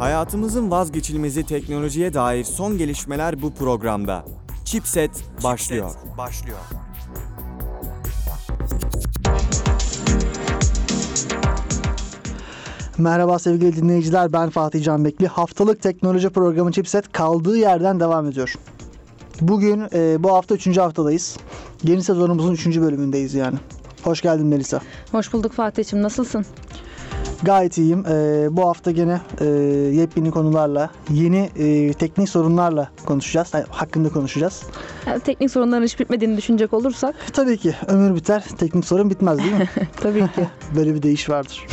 Hayatımızın vazgeçilmezi teknolojiye dair son gelişmeler bu programda. Chipset başlıyor. başlıyor. Merhaba sevgili dinleyiciler ben Fatih Can Bekli. Haftalık teknoloji programı Chipset kaldığı yerden devam ediyor. Bugün e, bu hafta 3. haftadayız. Yeni sezonumuzun 3. bölümündeyiz yani. Hoş geldin Melisa. Hoş bulduk Fatih'im. Nasılsın? Gayet iyiyim. E, bu hafta gene e, yepyeni konularla, yeni e, teknik sorunlarla konuşacağız. Hakkında konuşacağız. Yani teknik sorunların hiç bitmediğini düşünecek olursak Tabii ki ömür biter, teknik sorun bitmez değil mi? tabii ki. Böyle bir deyiş vardır.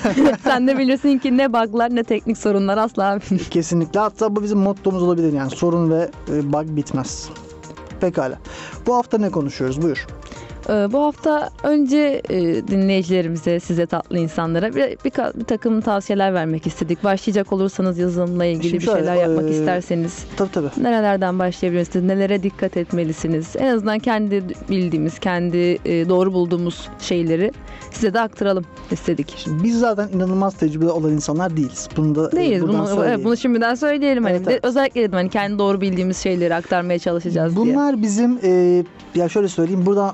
Sen de bilirsin ki ne bug'lar ne teknik sorunlar asla. Kesinlikle. Hatta bu bizim mottomuz olabilir yani. Sorun ve e, bug bitmez. Pekala. Bu hafta ne konuşuyoruz? Buyur. Ee, bu hafta önce e, dinleyicilerimize, size tatlı insanlara bir, bir, bir takım tavsiyeler vermek istedik. Başlayacak olursanız yazılımla ilgili Şimdi bir şöyle, şeyler yapmak e, isterseniz Tabii tabii. nerelerden başlayabilirsiniz, nelere dikkat etmelisiniz. En azından kendi bildiğimiz, kendi e, doğru bulduğumuz şeyleri size de aktaralım istedik. Şimdi biz zaten inanılmaz tecrübeli olan insanlar değiliz. Bunu da e, Değiliz. buradan Bunu, söyleyelim. evet, bunu şimdiden söyleyelim. Hani Evet, de evet. özellikle dedim hani kendi doğru bildiğimiz şeyleri aktarmaya çalışacağız diye. Bunlar bizim e, ya şöyle söyleyeyim buradan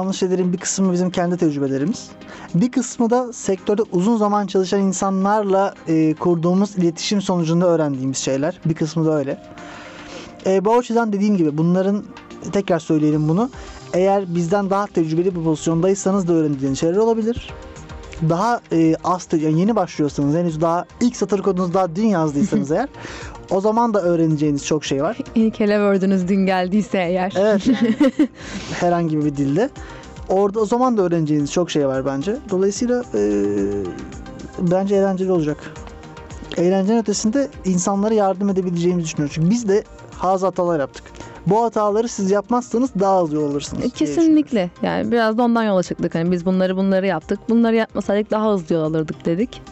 anlatacağımız şeylerin bir kısmı bizim kendi tecrübelerimiz. Bir kısmı da sektörde uzun zaman çalışan insanlarla e, kurduğumuz iletişim sonucunda öğrendiğimiz şeyler. Bir kısmı da öyle. E, bu açıdan dediğim gibi bunların tekrar söyleyelim bunu. Eğer bizden daha tecrübeli bir pozisyondaysanız da öğreneceğiniz şeyler olabilir. Daha e, az yani yeni başlıyorsanız henüz daha ilk satır kodunuzu daha dün yazdıysanız eğer o zaman da öğreneceğiniz çok şey var. İlk ele Word'ünüz dün geldiyse eğer. Evet yani herhangi bir dilde. Orada o zaman da öğreneceğiniz çok şey var bence. Dolayısıyla e, bence eğlenceli olacak. Eğlencenin ötesinde insanlara yardım edebileceğimizi düşünüyorum. Çünkü biz de bazı hatalar yaptık. Bu hataları siz yapmazsanız daha hızlı yol alırsınız. Kesinlikle. Yani biraz da ondan yola çıktık. Hani biz bunları bunları yaptık. Bunları yapmasaydık daha hızlı yol alırdık dedik.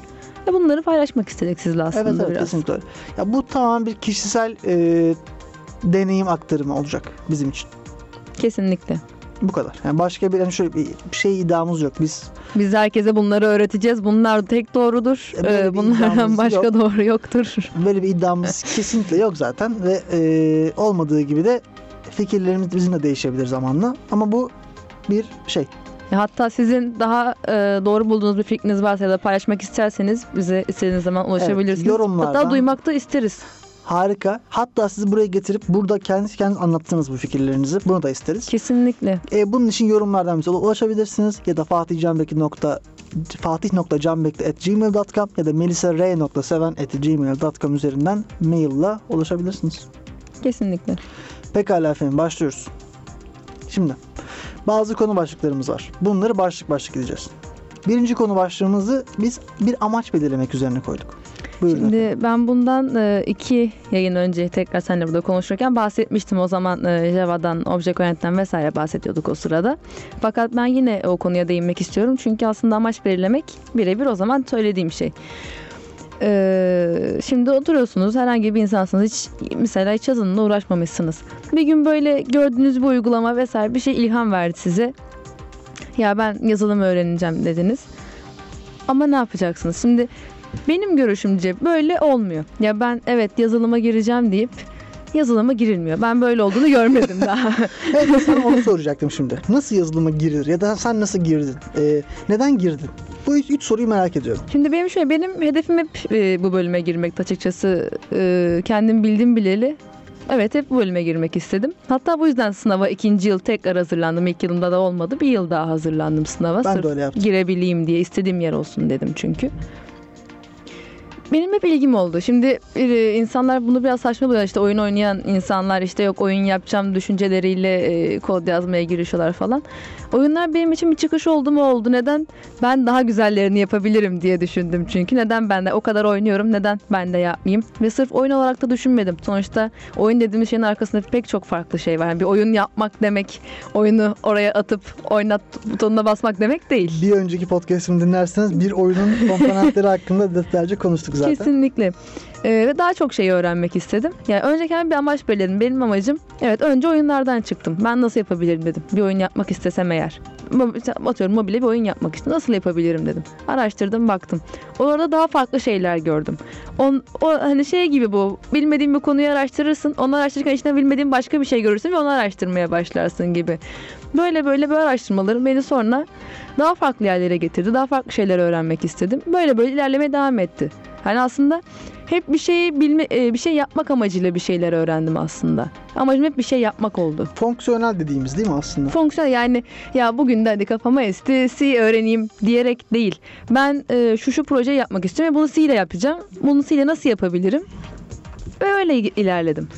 Ve bunları paylaşmak istedik sizle aslında Evet evet biraz. kesinlikle. Ya bu tamamen bir kişisel e, deneyim aktarımı olacak bizim için. Kesinlikle. Bu kadar. Yani başka bir, yani şöyle bir şey iddiamız yok. Biz Biz herkese bunları öğreteceğiz. Bunlar tek doğrudur. E, Ee, bunlardan başka yok. doğru yoktur. Böyle bir iddiamız kesinlikle yok zaten ve e, olmadığı gibi de fikirlerimiz bizim de değişebilir zamanla. Ama bu bir şey. Hatta sizin daha e, doğru bulduğunuz bir fikriniz varsa ya da paylaşmak isterseniz bize istediğiniz zaman ulaşabilirsiniz. yorumlardan- Hatta duymak da isteriz. Harika. Hatta sizi buraya getirip burada kendiniz kendiniz anlattınız bu fikirlerinizi. Bunu da isteriz. Kesinlikle. E, bunun için yorumlardan bize ulaşabilirsiniz. Ya da fatihcanbekli nokta fatih.canbekli.gmail.com ya da melisare.seven.gmail.com üzerinden maille ulaşabilirsiniz. Kesinlikle. Pekala efendim başlıyoruz. Şimdi bazı konu başlıklarımız var. Bunları başlık başlık gideceğiz. Birinci konu başlığımızı biz bir amaç belirlemek üzerine koyduk. Buyurun. Şimdi ben bundan e, iki yayın önce tekrar seninle burada konuşurken bahsetmiştim. O zaman e, Java'dan, Object Oriented'den vesaire bahsediyorduk o sırada. Fakat ben yine o konuya değinmek istiyorum. Çünkü aslında amaç belirlemek birebir o zaman söylediğim şey. Ee, şimdi oturuyorsunuz herhangi bir insansınız hiç mesela hiç yazılımla uğraşmamışsınız. Bir gün böyle gördüğünüz bir uygulama vesaire bir şey ilham verdi size. Ya ben yazılım öğreneceğim dediniz. Ama ne yapacaksınız? Şimdi benim görüşümce böyle olmuyor. Ya ben evet yazılıma gireceğim deyip yazılıma girilmiyor. Ben böyle olduğunu görmedim daha. Evet, sana onu soracaktım şimdi. Nasıl yazılıma girilir ya da sen nasıl girdin? Ee, neden girdin? Bu üç, üç soruyu merak ediyorum. Şimdi benim şöyle benim hedefim hep e, bu bölüme girmekti açıkçası. E, kendim bildim bileli. Evet hep bu bölüme girmek istedim. Hatta bu yüzden sınava ikinci yıl tekrar hazırlandım. İlk yılımda da olmadı. Bir yıl daha hazırlandım sınava. Ben Sırf de öyle yaptım. girebileyim diye istediğim yer olsun dedim çünkü. Benim hep ilgim oldu. Şimdi e, insanlar bunu biraz saçma buluyor. İşte oyun oynayan insanlar işte yok oyun yapacağım düşünceleriyle e, kod yazmaya girişiyorlar falan. Oyunlar benim için bir çıkış oldu mu oldu. Neden? Ben daha güzellerini yapabilirim diye düşündüm çünkü. Neden ben de o kadar oynuyorum neden ben de yapmayayım? Ve sırf oyun olarak da düşünmedim. Sonuçta oyun dediğimiz şeyin arkasında pek çok farklı şey var. Yani bir oyun yapmak demek oyunu oraya atıp oynat butonuna basmak demek değil. Bir önceki podcast'imi dinlerseniz bir oyunun komponentleri hakkında detaylıca konuştuk zaten. Kesinlikle. Ee, ve daha çok şey öğrenmek istedim. Yani önce kendim bir amaç belirledim. Benim amacım evet önce oyunlardan çıktım. Ben nasıl yapabilirim dedim. Bir oyun yapmak istesem eğer. atıyorum mobile bir oyun yapmak istiyorum. Nasıl yapabilirim dedim. Araştırdım baktım. Orada daha farklı şeyler gördüm. On, o hani şey gibi bu. Bilmediğin bir konuyu araştırırsın. Onu araştırırken içinden bilmediğin başka bir şey görürsün ve onu araştırmaya başlarsın gibi. Böyle böyle böyle araştırmalarım beni sonra daha farklı yerlere getirdi. Daha farklı şeyler öğrenmek istedim. Böyle böyle ilerlemeye devam etti. Hani aslında hep bir şeyi bilme, e, bir şey yapmak amacıyla bir şeyler öğrendim aslında. Amacım hep bir şey yapmak oldu. Fonksiyonel dediğimiz değil mi aslında? Fonksiyon yani ya bugün de hadi kafama esti C öğreneyim diyerek değil. Ben e, şu şu projeyi yapmak istiyorum ve bunu C ile yapacağım. Bunu C ile nasıl yapabilirim? Ve öyle ilerledim.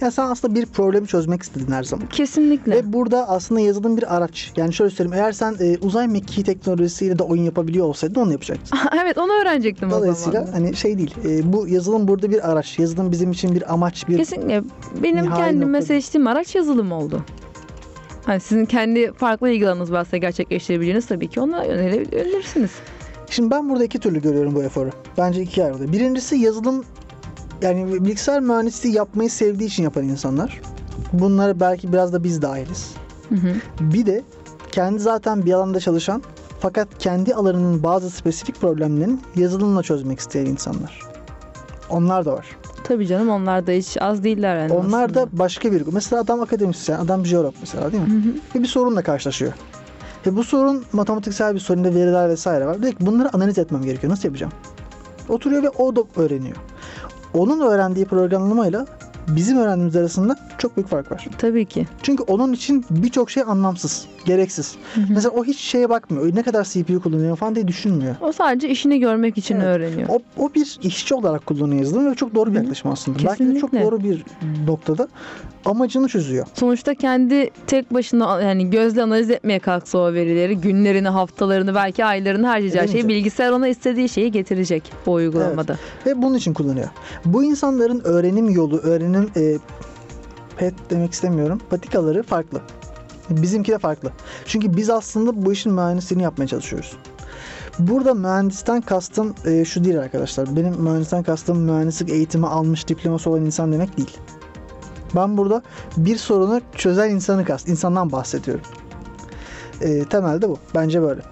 Ya sen aslında bir problemi çözmek istedin her zaman. Kesinlikle. Ve burada aslında yazılım bir araç. Yani şöyle söyleyeyim eğer sen e, uzay mekiği teknolojisiyle de oyun yapabiliyor olsaydın onu yapacaktın. evet onu öğrenecektim o Dolayısıyla zaman. hani şey değil. e, bu yazılım burada bir araç. Yazılım bizim için bir amaç, bir Kesinlikle. Benim kendime nokta- seçtiğim araç yazılım oldu. Hani sizin kendi farklı ilgi alanınız varsa gerçekleştirebileceğiniz tabii ki ona yönelebilirsiniz. Şimdi ben burada iki türlü görüyorum bu eforu. Bence iki ayrılıyor. Birincisi yazılım yani bilgisayar mühendisliği yapmayı sevdiği için yapan insanlar. Bunlara belki biraz da biz dahiliz. Hı hı. Bir de kendi zaten bir alanda çalışan fakat kendi alanının bazı spesifik problemlerini yazılımla çözmek isteyen insanlar. Onlar da var. Tabii canım onlar da hiç az değiller yani Onlar aslında. da başka bir Mesela adam akademisyen, adam jeolog mesela değil mi? Hı hı. Ve bir sorunla karşılaşıyor. Ve bu sorun matematiksel bir sorun, veriler vesaire var. Diyor ki bunları analiz etmem gerekiyor. Nasıl yapacağım? Oturuyor ve o da öğreniyor. Onun öğrendiği programlamayla bizim öğrendiğimiz arasında çok büyük fark var. Tabii ki. Çünkü onun için birçok şey anlamsız, gereksiz. Hı hı. Mesela o hiç şeye bakmıyor. Ne kadar CPU kullanıyor falan diye düşünmüyor. O sadece işini görmek için Evet. öğreniyor. O, o bir işçi olarak kullanıyor yazılım ve çok doğru bir yaklaşım aslında. Belki de çok Kesinlikle. doğru bir noktada amacını çözüyor. Sonuçta kendi tek başına yani gözle analiz etmeye kalksa o verileri, günlerini, haftalarını, belki aylarını harcayacağı şeyi bilgisayar ona istediği şeyi getirecek o uygulamada. Ve bunun için kullanıyor. Bu insanların öğrenim yolu, öğrenim e, pet demek istemiyorum. Patikaları farklı. Bizimki de farklı. Çünkü biz aslında bu işin mühendisliğini yapmaya çalışıyoruz. Burada mühendisten kastım e, şu değil arkadaşlar. Benim mühendisten kastım mühendislik eğitimi almış diploması olan insan demek değil. Ben burada bir sorunu çözen insanı kast, insandan bahsediyorum. E, temelde bu. Bence böyle.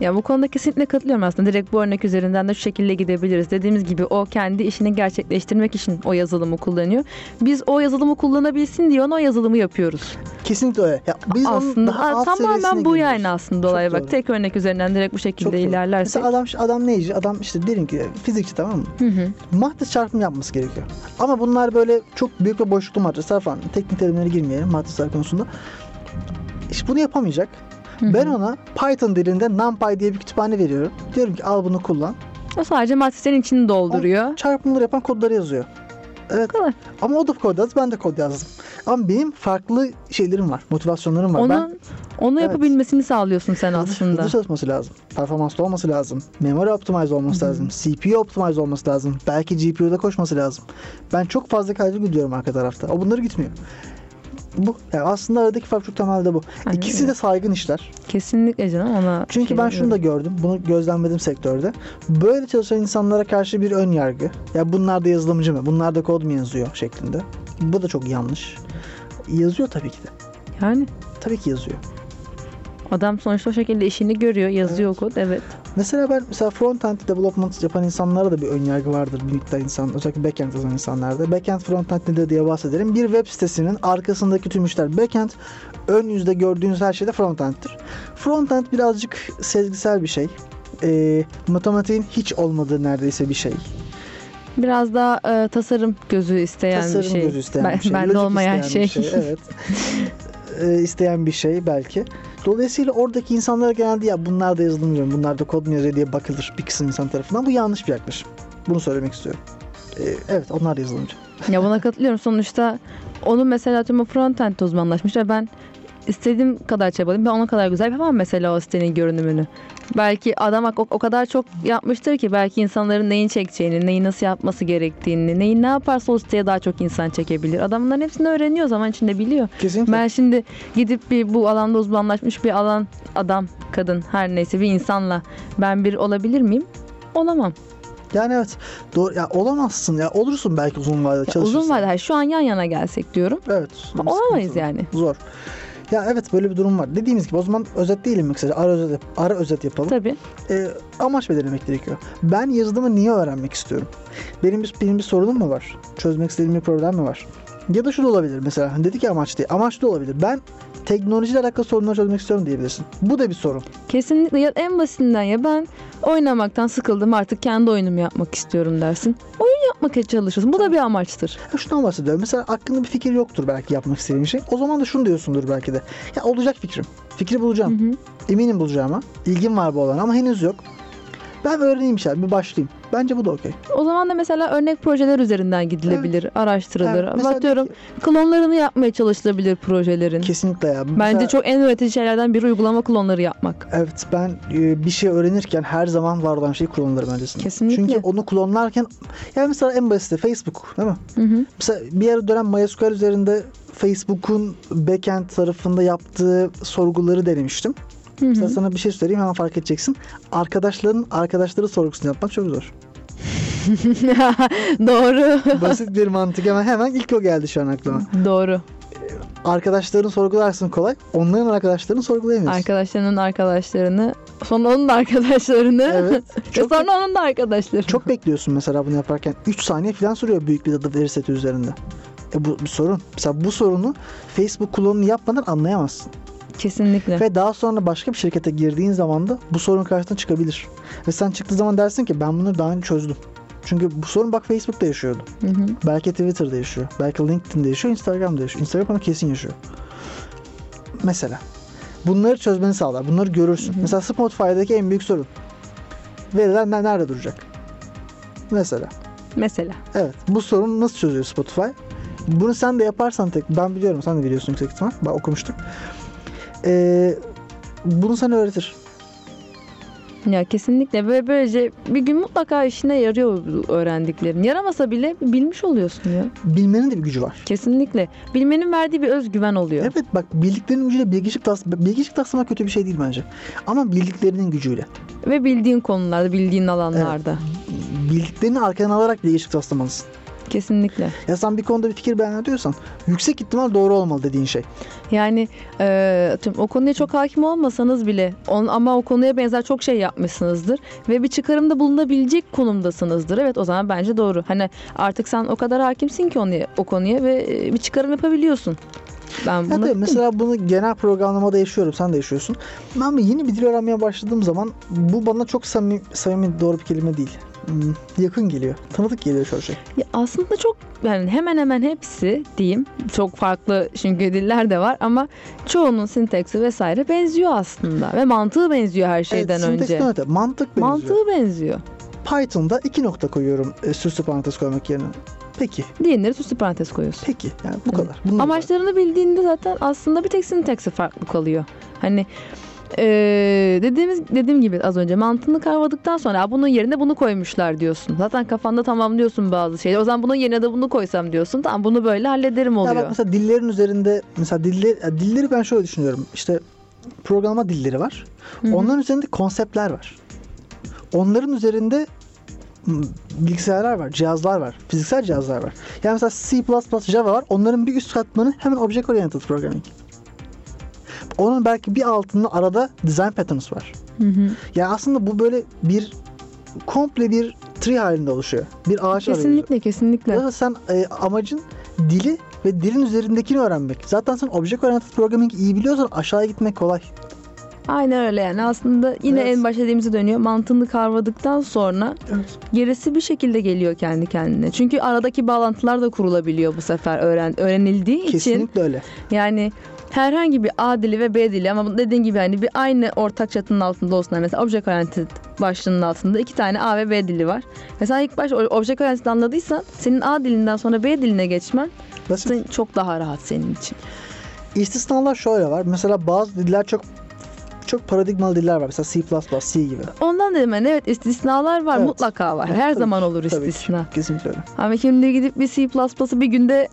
Ya bu konuda kesinlikle katılıyorum aslında. Direkt bu örnek üzerinden de şu şekilde gidebiliriz. Dediğimiz gibi o kendi işini gerçekleştirmek için o yazılımı kullanıyor. Biz o yazılımı kullanabilsin diye ona o yazılımı yapıyoruz. Kesinlikle öyle. Ya biz onun aslında daha alt tamamen bu geliyoruz. yani aslında Çok olaya bak. Tek örnek üzerinden direkt bu şekilde ilerlersek. Mesela adam adam neyci? Adam işte diyelim ki fizikçi tamam mı? Hı hı. Matris çarpımı yapması gerekiyor. Ama bunlar böyle çok büyük ve boşluklu matrisler falan. Teknik terimlere girmeyelim matrisler konusunda. İşte bunu yapamayacak. Ben ona Python dilinde NumPy diye bir kütüphane veriyorum. Diyorum ki al bunu kullan. O sadece matrislerin içini dolduruyor. Çarpımları yapan kodları yazıyor. Evet. kadar. Ama o da kod yazdı, ben de kod yazdım. Ama benim farklı şeylerim var, motivasyonlarım var. Onun ben onu Evet. yapabilmesini sağlıyorsun sen aslında. hızlı çalışması lazım. Performanslı olması lazım. Memory optimize olması lazım. CPU optimize olması lazım. Belki GPU'da koşması lazım. Ben çok fazla kaygı gidiyorum arka tarafta. O bunları gitmiyor. Bu yani aslında aradaki fark çok temelde bu. Aynen İkisi öyle. de saygın işler. Kesinlikle canım ona. Çünkü şey ben şunu da gördüm. Bunu gözlemledim sektörde. Böyle çalışan insanlara karşı bir ön yargı. Ya bunlar da yazılımcı mı? Bunlar da kod mu yazıyor şeklinde. Bu da çok yanlış. Yazıyor tabii ki de. Yani Tabii ki yazıyor. adam sonuçta o şekilde işini görüyor, yazıyor kod. Evet. Mesela ben mesela front-end development yapan insanlara da bir önyargı vardır bir miktar insan. Özellikle backend yazan insanlarda. Backend frontend nedir diye bahsederim. Bir web sitesinin arkasındaki tüm işler backend. Ön yüzde gördüğünüz her şey de frontend'tir. Frontend birazcık sezgisel bir şey. Ee, matematiğin hiç olmadığı neredeyse bir şey. Biraz daha e, tasarım gözü isteyen Tasarım bir şey. gözü isteyen ben, bir şey. Bende olmayan şey. bir Evet. Ee, isteyen bir şey belki. Dolayısıyla oradaki insanlara genelde ya bunlar da yazılım yazıyor, bunlar da kod mu yazıyor diye bakılır bir kısım insan tarafından. Bu yanlış bir yaklaşım. Bunu söylemek istiyorum. Ee, evet onlar da yazılımcı. ya buna katılıyorum. Sonuçta onun mesela tüm frontend uzmanlaşmış ve ben istediğim kadar çabalayayım. Ben ona kadar güzel yapamam mesela o sitenin görünümünü. Belki adam o, o kadar çok yapmıştır ki belki insanların neyin çekeceğini, neyi nasıl yapması gerektiğini, neyi ne yaparsa o siteye daha çok insan çekebilir. Adam bunların hepsini öğreniyor zaman içinde biliyor. Kesinlikle. Ben şimdi gidip bir bu alanda uzmanlaşmış bir alan adam, kadın her neyse bir insanla ben bir olabilir miyim? Olamam. Yani evet. Doğru, ya olamazsın ya. Olursun belki uzun vadede Ya çalışırsan. uzun vadede şu an yan yana gelsek diyorum. Evet. Ama olamayız yani. Zor. Ya evet böyle bir durum var. Dediğimiz gibi o zaman özet değilim mi kısaca? Ara özet, yap- ara özet yapalım. Tabii. e, amaç belirlemek gerekiyor. Ben yazılımı niye öğrenmek istiyorum? Benim bir, benim bir sorunum mu var? Çözmek istediğim bir problem mi var? Ya da şu da olabilir mesela. Hani Dedi ki amaç değil. Amaç da olabilir. Ben teknolojiyle alakalı sorunları çözmek istiyorum diyebilirsin. Bu da bir sorun. Kesinlikle ya en basitinden ya ben oynamaktan sıkıldım artık kendi oyunumu yapmak istiyorum dersin. Oyun yapmaya çalışırsın. Bu da bir amaçtır. Ya şundan bahsediyorum. Mesela aklında bir fikir yoktur belki yapmak istediğin şey. O zaman da şunu diyorsundur belki de. Ya olacak fikrim. Fikri bulacağım. Hı hı. Eminim bulacağıma. İlgim var bu olana ama henüz yok. Ben öğreneyim şey, bir başlayayım. Bence bu da okey. O zaman da mesela örnek projeler üzerinden gidilebilir, araştırılır. Evet, mesela Atıyorum de klonlarını yapmaya çalışılabilir projelerin. Kesinlikle ya. Bence Mesela- çok en öğretici şeylerden biri uygulama klonları yapmak. Evet ben e, bir şey öğrenirken her zaman var olan şey klonlarım öncesinde. Kesinlikle. Çünkü onu klonlarken yani mesela en basiti Facebook değil mi? Hı hı. Mesela bir ara dönem MySQL üzerinde Facebook'un backend tarafında yaptığı sorguları denemiştim. Hı hı. Mesela sana bir şey söyleyeyim hemen fark edeceksin. Arkadaşların arkadaşları sorgusunu yapmak çok zor. Doğru. Basit bir mantık hemen hemen ilk o geldi şu an aklıma. Doğru. Arkadaşlarını sorgularsın kolay. Onların arkadaşlarını sorgulayamıyorsun. Arkadaşlarının arkadaşlarını, sonra onun da arkadaşlarını, Evet. ve Çok, sonra onun da arkadaşları. çok bekliyorsun mesela bunu yaparken. 3 saniye falan sürüyor büyük bir data veri seti üzerinde. E bu bir sorun. Mesela bu sorunu Facebook kullanımını yapmadan anlayamazsın. Kesinlikle. Ve daha sonra başka bir şirkete girdiğin zaman da bu sorun karşına çıkabilir. Ve sen çıktığı zaman dersin ki ben bunu daha önce çözdüm. Çünkü bu sorun bak Facebook'ta yaşıyordu. Hı hı. Belki Twitter'da yaşıyor. Belki LinkedIn'de yaşıyor. Instagram'da yaşıyor. Instagram'da kesin yaşıyor. Mesela. Bunları çözmeni sağlar. Bunları görürsün. Mesela Spotify'daki en büyük sorun. Veriler ne- nerede duracak? Mesela. Mesela. Evet. Bu sorunu nasıl çözüyor Spotify? Bunu sen de yaparsan tek ben biliyorum sen de biliyorsun yüksek ihtimal. Ben okumuştum. Ee, bunu sana öğretir. Ya kesinlikle ve böylece bir gün mutlaka işine yarıyor öğrendiklerin. Yaramasa bile bilmiş oluyorsun ya. Bilmenin de bir gücü var. Kesinlikle. Bilmenin verdiği bir özgüven oluyor. Evet bak bildiklerinin gücüyle bilgiçlik tas bilgiçlik taslamak kötü bir şey değil bence. Ama bildiklerinin gücüyle. Ve bildiğin konularda, bildiğin alanlarda. Bildiklerini arkadan alarak bilgiçlik taslamalısın. Kesinlikle. Ya sen bir konuda bir fikir beyan ediyorsan yüksek ihtimal doğru olmalı dediğin şey. Yani e, atıyorum, o konuya çok hakim olmasanız bile on, ama o konuya benzer çok şey yapmışsınızdır ve bir çıkarımda bulunabilecek konumdasınızdır. Evet o zaman bence doğru. Hani artık sen o kadar hakimsin ki onu, o konuya ve e, bir çıkarım yapabiliyorsun. Ben Ya buna tabii, mesela bunu genel programlamada yaşıyorum. Sen de yaşıyorsun. Ben yeni bir dil öğrenmeye başladığım zaman bu bana çok samimi, samimi doğru bir kelime değil. Hmm, yakın geliyor. Tanıdık geliyor şu şey. Ya aslında çok yani hemen hemen hepsi diyeyim. Çok farklı çünkü diller de var ama çoğunun sintaksi vesaire benziyor aslında ve mantığı benziyor her şeyden evet, önce. öte. Mantık benziyor. Mantığı benziyor. Python'da iki nokta koyuyorum e, süslü parantez koymak yerine. Peki. Diğerleri süslü parantez koyuyorsun. Peki. Yani bu Evet. kadar. Bunun Amaçlarını bildiğinde zaten aslında bir tek sintaksi farklı kalıyor. Hani eee, dediğimiz dediğim gibi az önce mantığını kavradıktan sonra "Aa, bunun yerine bunu koymuşlar diyorsun. Zaten kafanda tamamlıyorsun bazı şeyleri. O zaman bunun yerine de bunu koysam diyorsun. Tamam bunu böyle hallederim Ya oluyor. bak mesela dillerin üzerinde mesela diller, ya dilleri ben şöyle düşünüyorum. İşte programlama dilleri var. Hı hı. Onların üzerinde konseptler var. Onların üzerinde bilgisayarlar var, cihazlar var, fiziksel cihazlar var. Yani mesela C++, Java var. Onların bir üst katmanı hemen Object Oriented Programming. Onun belki bir altında arada design patterns var. Hı hı. Yani aslında bu böyle bir komple bir tree halinde oluşuyor. Bir ağaç arayüzü. Kesinlikle kesinlikle. Ya sen e, amacın dili ve dilin üzerindekini öğrenmek. Zaten sen Object Oriented Programming iyi biliyorsan aşağıya gitmek kolay. Aynen öyle yani aslında yine Evet. en başta dediğimize dönüyor. Mantığını kavradıktan sonra Evet. gerisi bir şekilde geliyor kendi kendine. Çünkü aradaki bağlantılar da kurulabiliyor bu sefer öğren öğrenildiği için. Kesinlikle öyle. Yani herhangi bir A dili ve B dili ama dediğin gibi hani bir aynı ortak çatının altında olsun. Mesela Object Oriented başlığının altında iki tane A ve B dili var. Mesela ilk baş Object Oriented anladıysan senin A dilinden sonra B diline geçmen sen- çok daha rahat senin için. İstisnalar şöyle var. Mesela bazı diller çok çok paradigmalı diller var. Mesela C++, C gibi. Ondan dedim ben evet istisnalar var Evet. mutlaka var. Her tabii zaman ki, olur tabii ki. istisna. Kesinlikle öyle. Ama şimdi gidip bir C++'ı bir günde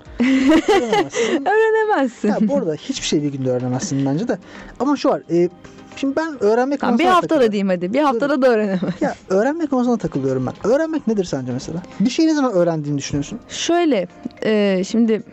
Öğrenemezsin. öğrenemezsin. ya bu arada hiçbir şey bir günde öğrenemezsin bence de. Ama şu var. e, şimdi ben öğrenmek Tamam, bir haftada takılıyorum. diyeyim hadi. Bir haftada da öğrenemez. Ya öğrenmek konusuna takılıyorum ben. Öğrenmek nedir sence mesela? Bir şeyi ne zaman öğrendiğini düşünüyorsun? Şöyle e, şimdi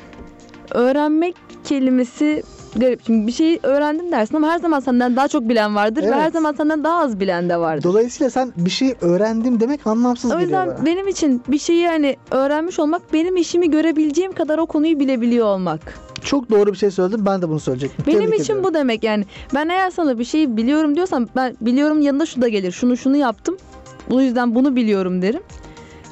öğrenmek kelimesi garip. Şimdi bir şeyi öğrendim dersin ama her zaman senden daha çok bilen vardır ve Evet. her zaman senden daha az bilen de vardır. Dolayısıyla sen bir şey öğrendim demek anlamsız O geliyor yüzden bana. benim için bir şeyi hani öğrenmiş olmak benim işimi görebileceğim kadar o konuyu bilebiliyor olmak. Çok doğru bir şey söyledin. Ben de bunu söyleyecektim. Benim Tebrik için ediyorum. bu demek yani. Ben eğer sana bir şeyi biliyorum diyorsam ben biliyorum yanında şu da gelir. Şunu şunu yaptım. Bu yüzden bunu biliyorum derim.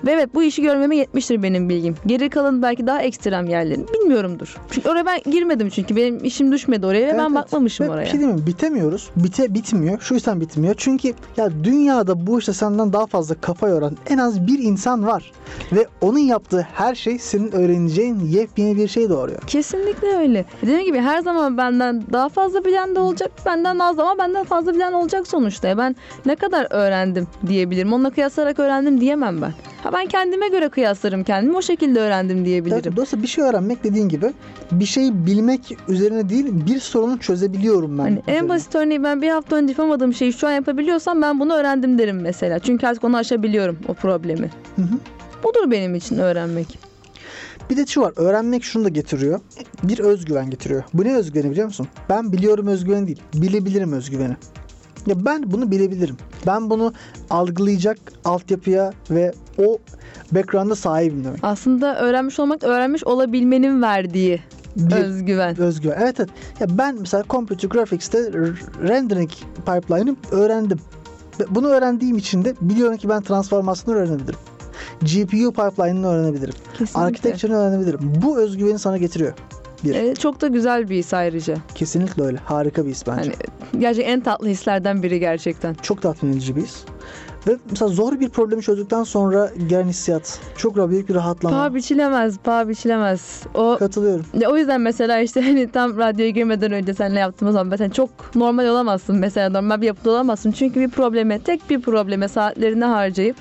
Ve evet bu işi görmeme yetmiştir benim bilgim. Geri kalan belki daha ekstrem yerlerini bilmiyorumdur. Çünkü oraya ben girmedim çünkü benim işim düşmedi oraya ve Evet, ben evet. bakmamışım Ve oraya. Bir şey diyeyim mi? Bitemiyoruz. Bite bitmiyor. Şu yüzden bitmiyor. Çünkü ya dünyada bu işte senden daha fazla kafa yoran en az bir insan var. Ve onun yaptığı her şey senin öğreneceğin yepyeni bir şey doğuruyor. Kesinlikle öyle. Dediğim gibi her zaman benden daha fazla bilen de olacak, benden az ama benden fazla bilen olacak sonuçta. Ben ne kadar öğrendim diyebilirim. Onunla kıyaslayarak öğrendim diyemem ben. Ha ben kendime göre kıyaslarım kendimi. O şekilde öğrendim diyebilirim. Dolayısıyla bir şey öğrenmek dediğin gibi bir şeyi bilmek üzerine değil bir sorunu çözebiliyorum ben. Hani en basit örneği ben bir hafta önce yapamadığım şeyi şu an yapabiliyorsam ben bunu öğrendim derim mesela. Çünkü artık onu aşabiliyorum o problemi. Hı hı. Budur benim için öğrenmek. Bir de şu var. Öğrenmek şunu da getiriyor. Bir özgüven getiriyor. Bu ne özgüveni biliyor musun? Ben biliyorum özgüveni değil. Bilebilirim özgüveni. Ya ben bunu bilebilirim. Ben bunu algılayacak altyapıya ve o background'a sahibim demek. Aslında öğrenmiş olmak öğrenmiş olabilmenin verdiği Bir özgüven. özgüven. Evet evet. Ya ben mesela computer graphics'te rendering pipeline'ı öğrendim. Bunu öğrendiğim için de biliyorum ki ben transformasyonu öğrenebilirim. GPU pipeline'ını öğrenebilirim. Kesinlikle. Architecture'ını öğrenebilirim. Bu özgüveni sana getiriyor. Bir. Evet, çok da güzel bir his ayrıca. Kesinlikle öyle. Harika bir his bence. Hani gerçekten en tatlı hislerden biri gerçekten. Çok tatmin edici bir his. Ve mesela zor bir problemi çözdükten sonra gelen hissiyat. Çok büyük bir rahatlama. Paha biçilemez, paha biçilemez. O Katılıyorum. ya o yüzden mesela işte hani tam radyoya girmeden önce seninle yaptığımız zaman mesela çok normal olamazsın mesela normal bir yapıda olamazsın. Çünkü bir probleme, tek bir probleme saatlerini harcayıp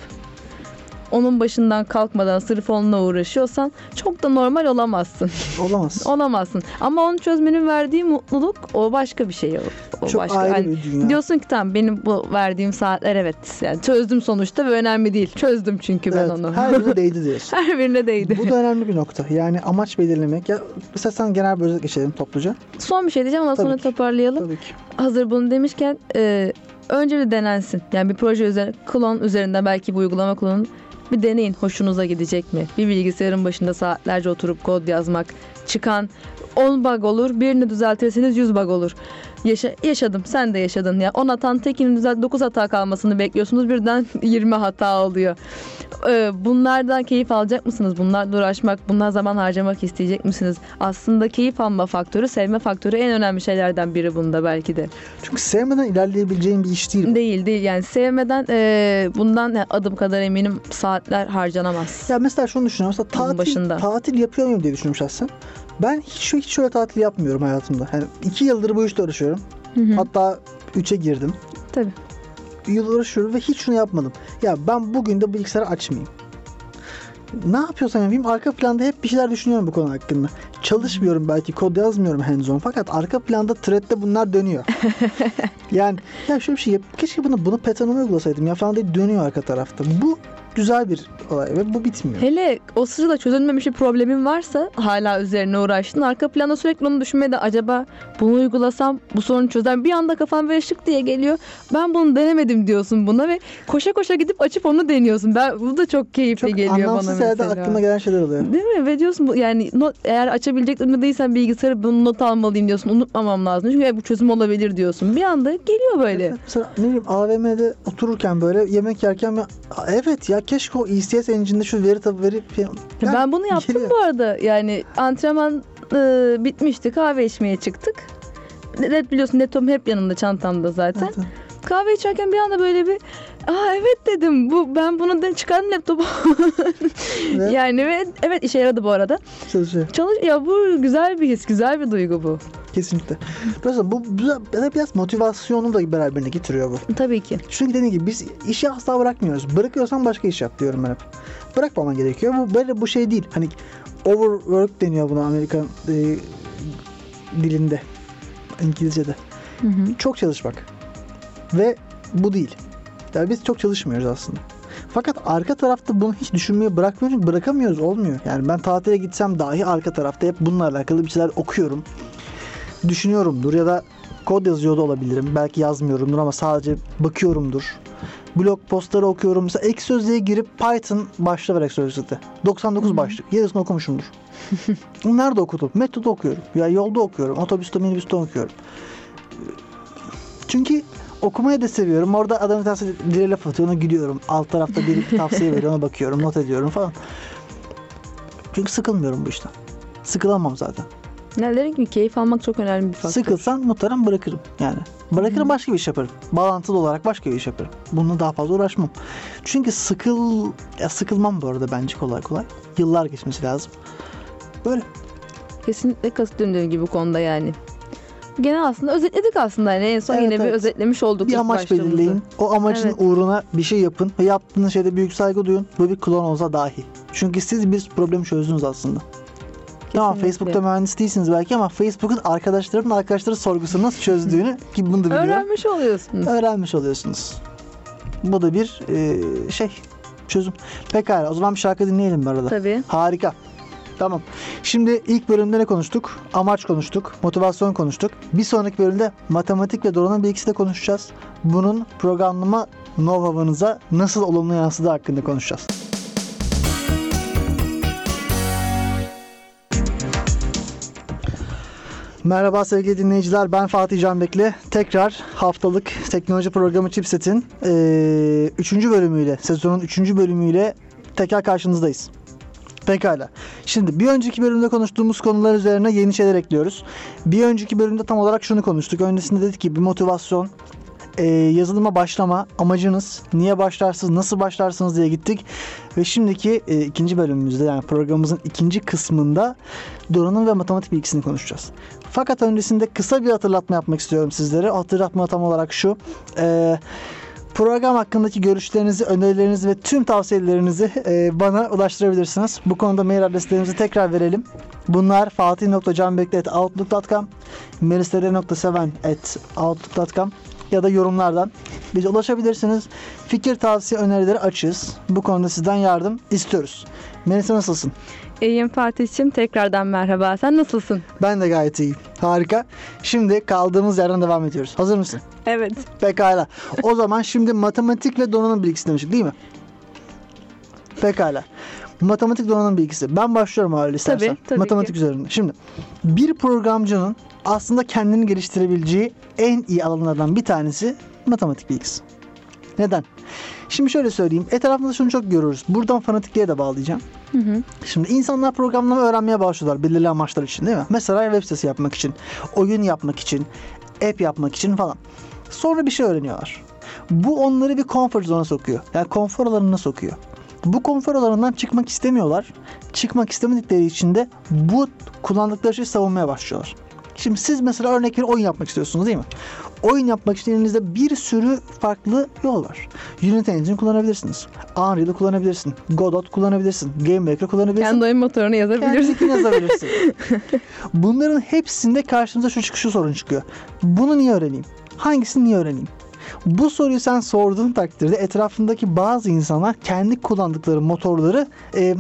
onun başından kalkmadan sırf onunla uğraşıyorsan çok da normal olamazsın. Olamaz. Olamazsın. Ama onu çözmenin verdiği mutluluk o başka bir şey. O, Çok başka. ayrı Hani bir dünya. Diyorsun ki tamam benim bu verdiğim saatler evet yani çözdüm sonuçta ve önemli değil. Çözdüm çünkü ben Evet, onu. Her birine değdi diyorsun. Her birine değdi. Bu da önemli bir nokta. Yani amaç belirlemek. Ya mesela sen genel bir özet geçelim topluca. Son bir şey diyeceğim ama Tabii sonra ki. toparlayalım. Tabii ki. Hazır bunu demişken e, önce bir denensin. Yani bir proje üzerine klon üzerinde belki bir uygulama klonun bir deneyin. Hoşunuza gidecek mi? Bir bilgisayarın başında saatlerce oturup kod yazmak. Çıkan 10 bug olur. Birini düzeltirseniz 100 bug olur. Yaşa- yaşadım. Sen de yaşadın. Ya 10 hatan tekini düzelt 9 hata kalmasını bekliyorsunuz. Birden 20 hata oluyor. Ee, bunlardan keyif alacak mısınız? Bunlarla uğraşmak, bunlar zaman harcamak isteyecek misiniz? Aslında keyif alma faktörü, sevme faktörü en önemli şeylerden biri bunda belki de. Çünkü sevmeden ilerleyebileceğin bir iş değil. Değil değil yani sevmeden e, bundan adım kadar eminim saatler harcanamaz. Ya mesela şunu düşünüyorum. Mesela tatil, başında. tatil yapıyor muyum diye düşünüyorum şahsen. Ben hiç, hiç şöyle tatil yapmıyorum hayatımda. Yani iki yıldır bu işte uğraşıyorum. Hı hı, Hatta üçe girdim. Tabii. Yıl uğraşıyorum ve hiç şunu yapmadım. Ya ben bugün de bilgisayarı açmayayım. Ne yapıyorsam yapayım arka planda hep bir şeyler düşünüyorum bu konu hakkında. Çalışmıyorum belki kod yazmıyorum hands on fakat arka planda thread'de bunlar dönüyor. yani ya şöyle bir şey yap. Keşke bunu bunu Python'a uygulasaydım ya falan diye dönüyor arka tarafta. Bu güzel bir olay ve bu bitmiyor. Hele o sırada çözülmemiş bir problemin varsa hala üzerine uğraştın. Arka planda sürekli onu düşünmeye de acaba bunu uygulasam bu sorunu çözer. Bir anda kafan böyle şık diye geliyor. Ben bunu denemedim diyorsun buna ve koşa koşa gidip açıp onu deniyorsun. Ben bu da çok keyifli Çok geliyor bana mesela. aklıma gelen şeyler oluyor. Değil mi? Ve diyorsun yani not, eğer açabilecek durumda değilsen bilgisayarı bunu not almalıyım diyorsun. Unutmamam lazım. Çünkü bu çözüm olabilir diyorsun. Bir anda geliyor böyle. Evet, Mesela ne bileyim AVM'de otururken böyle yemek yerken ya, evet ya keşke o ECS engine'de şu veri tabi verip yani ben bunu yaptım geliyor. bu arada. Yani antrenman e, bitmişti. Kahve içmeye çıktık. Net biliyorsun laptopum hep yanımda çantamda zaten. Evet, evet. Kahve içerken bir anda böyle bir Aa evet dedim. Bu ben bunu da çıkardım laptopu. Ve yani ve evet işe yaradı bu arada. çalışıyor. Çalış ya bu güzel bir his, güzel bir duygu bu. Kesinlikle. Dolayısıyla bu biraz, biraz motivasyonu da beraberine getiriyor bu. Tabii ki. Çünkü dediğim gibi biz işi asla bırakmıyoruz. Bırakıyorsan başka iş yap diyorum ben hep. Bırakmaman gerekiyor. Bu böyle bu şey değil. Hani overwork deniyor buna Amerikan e, dilinde. İngilizce'de. Hı hı. Çok çalışmak. Ve bu değil. Yani biz çok çalışmıyoruz aslında. Fakat arka tarafta bunu hiç düşünmeyi bırakmıyoruz. çünkü Bırakamıyoruz. Olmuyor. Yani ben tatile gitsem dahi arka tarafta hep bununla alakalı bir şeyler okuyorum. Düşünüyorumdur ya da kod yazıyor da olabilirim. Belki yazmıyorumdur ama sadece bakıyorumdur. Blog postları okuyorum. Mesela ek sözlüğe girip Python başta var ek sözlükte. 99 başlık. Yarısını okumuşumdur. Nerede okudum? Metroda okuyorum. Ya yolda okuyorum. Otobüste minibüste okuyorum. Çünkü okumayı da seviyorum. Orada adam bir tanesi dile laf atıyor ona gülüyorum. Alt tarafta biri tavsiye veriyor ona bakıyorum. Not ediyorum falan. Çünkü sıkılmıyorum bu işten. Sıkılamam zaten. Neler gibi keyif almak çok önemli bir faktör. Sıkılsam muhtemelen bırakırım yani. Bırakırım başka bir iş yaparım. Bağlantılı olarak başka bir iş yaparım. Bununla daha fazla uğraşmam. Çünkü sıkıl ya sıkılmam bu arada bence kolay kolay. Yıllar geçmesi lazım. Böyle. Kesinlikle katılıyorum dediğim gibi bu konuda yani. Genel aslında özetledik aslında yani en son Evet, yine bir evet. özetlemiş olduk. Bir amaç belirleyin. O amacın Evet. uğruna bir şey yapın ve yaptığınız şeyde büyük saygı duyun. Bu bir klon olsa dahi. Çünkü siz bir problemi çözdünüz aslında. Tamam Kesinlikle. Facebook'ta mühendis değilsiniz belki ama Facebook'un arkadaşlarının arkadaşları sorgusunu nasıl çözdüğünü ki bunu da biliyorum. Öğrenmiş oluyorsunuz. öğrenmiş oluyorsunuz. Bu da bir e, şey çözüm. Pekala o zaman bir şarkı dinleyelim bu arada. Tabii. Harika. Tamam. Şimdi ilk bölümde ne konuştuk? Amaç konuştuk. Motivasyon konuştuk. Bir sonraki bölümde matematik ve donanım bilgisi de konuşacağız. Bunun programlama know-how'ınıza nasıl olumlu yansıdığı hakkında konuşacağız. Merhaba sevgili dinleyiciler. Ben Fatih Canbekli. Tekrar haftalık teknoloji programı Chipset'in 3. bölümüyle, sezonun 3. bölümüyle tekrar karşınızdayız. Pekala. Şimdi bir önceki bölümde konuştuğumuz konular üzerine yeni şeyler ekliyoruz. Bir önceki bölümde tam olarak şunu konuştuk. Öncesinde dedik ki bir motivasyon, e, yazılıma başlama amacınız, niye başlarsınız, nasıl başlarsınız diye gittik. Ve şimdiki e, ikinci bölümümüzde yani programımızın ikinci kısmında donanım ve matematik bilgisini konuşacağız. Fakat öncesinde kısa bir hatırlatma yapmak istiyorum sizlere. Hatırlatma tam olarak şu. E, program hakkındaki görüşlerinizi, önerilerinizi ve tüm tavsiyelerinizi e, bana ulaştırabilirsiniz. Bu konuda mail adreslerimizi tekrar verelim. Bunlar fatih.canbekli.outlook.com melistere.seven.outlook.com ya da yorumlardan bize ulaşabilirsiniz. Fikir, tavsiye, önerileri açığız. Bu konuda sizden yardım istiyoruz. Melisa nasılsın? İyiyim Fatih'ciğim. Tekrardan merhaba. Sen nasılsın? Ben de gayet iyiyim. Harika. Şimdi kaldığımız yerden devam ediyoruz. Hazır mısın? Evet. Pekala. O zaman şimdi matematik ve donanım bilgisi demiştik değil mi? Pekala. Matematik donanım bilgisi. Ben başlıyorum öyle istersen. Tabii, tabii Matematik ki. üzerinde. Şimdi bir programcının aslında kendini geliştirebileceği en iyi alanlardan bir tanesi matematik bilgisi. Neden? Şimdi şöyle söyleyeyim. Etrafımızda şunu çok görüyoruz. Buradan fanatikliğe de bağlayacağım. Hı hı. Şimdi insanlar programlama öğrenmeye başlıyorlar belirli amaçlar için değil mi? Mesela web sitesi yapmak için, oyun yapmak için, app yapmak için falan. Sonra bir şey öğreniyorlar. Bu onları bir konfor zona sokuyor. Yani konfor alanına sokuyor. Bu konfor alanından çıkmak istemiyorlar. Çıkmak istemedikleri için de bu kullandıkları şeyi savunmaya başlıyorlar. Şimdi siz mesela örnek bir oyun yapmak istiyorsunuz değil mi? Oyun yapmak için elinizde bir sürü farklı yol var. Unity Engine kullanabilirsiniz. Unreal'ı kullanabilirsin. Godot kullanabilirsin. GameMaker kullanabilirsin. Kendi oyun motorunu yazabilirsin. Kendini yazabilirsin. Bunların hepsinde karşımıza şu çıkışı sorun çıkıyor. Bunu niye öğreneyim? Hangisini niye öğreneyim? Bu soruyu sen sorduğun takdirde etrafındaki bazı insanlar kendi kullandıkları motorları e,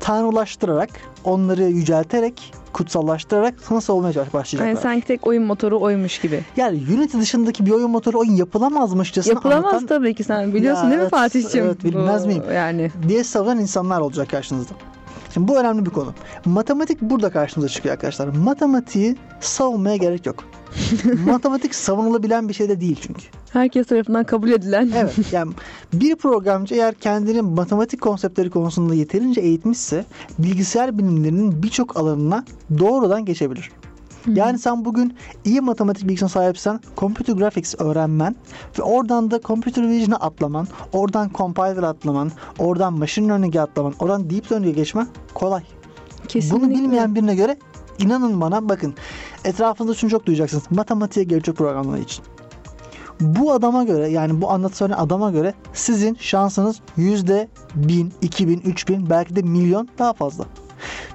tanrılaştırarak, onları yücelterek, kutsallaştırarak sana savunmaya başlayacaklar. Yani sanki tek oyun motoru oymuş gibi. Yani Unity dışındaki bir oyun motoru oyun yapılamazmışçasına Yapılamaz anlatan tabii ki sen biliyorsun Ya değil mi evet, Fatih'ciğim? evet, bilmez Bu- miyim? Yani diye savunan insanlar olacak karşınızda. Şimdi bu önemli bir konu. Matematik burada karşımıza çıkıyor arkadaşlar. Matematiği savunmaya gerek yok. Matematik savunulabilen bir şey de değil çünkü. herkes tarafından kabul edilen. Evet yani bir programcı eğer kendini matematik konseptleri konusunda yeterince eğitmişse bilgisayar bilimlerinin birçok alanına doğrudan geçebilir. Yani sen bugün iyi matematik bilgisine sahipsen computer graphics öğrenmen ve oradan da computer vision'a atlaman, oradan compiler atlaman, oradan machine learning'e atlaman, oradan deep learning'e geçmen kolay. Kesinlikle. Bunu bilmeyen birine göre inanın bana bakın etrafınızda şunu çok duyacaksınız. Matematiğe gerek yok programlama için. Bu adama göre yani bu anlatılan adama göre sizin şansınız yüzde bin, iki bin, üç bin belki de milyon daha fazla.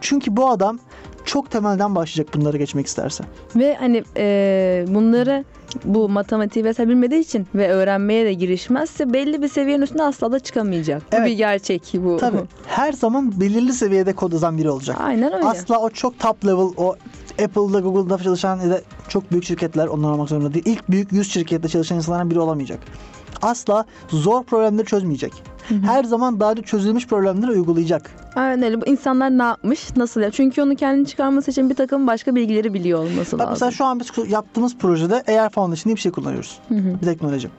Çünkü bu adam çok temelden başlayacak bunları geçmek isterse. Ve hani e, bunları bu matematiği vesaire bilmediği için ve öğrenmeye de girişmezse belli bir seviyenin üstüne asla da çıkamayacak. Bu Evet. bir gerçek bu. Tabii her zaman belirli seviyede kod yazan biri olacak. Aynen öyle. Asla o çok top level o Apple'da Google'da çalışan ya da çok büyük şirketler onlar olmak zorunda değil. İlk büyük 100 şirkette çalışan insanlardan biri olamayacak. Asla zor problemleri çözmeyecek. Her zaman daha önce çözülmüş problemleri uygulayacak. Aynen öyle. Bu insanlar ne yapmış, nasıl ya? Çünkü onu kendini çıkarması için bir takım başka bilgileri biliyor olması lazım. mesela şu an biz yaptığımız projede Air Foundation diye bir şey kullanıyoruz. Bir teknoloji.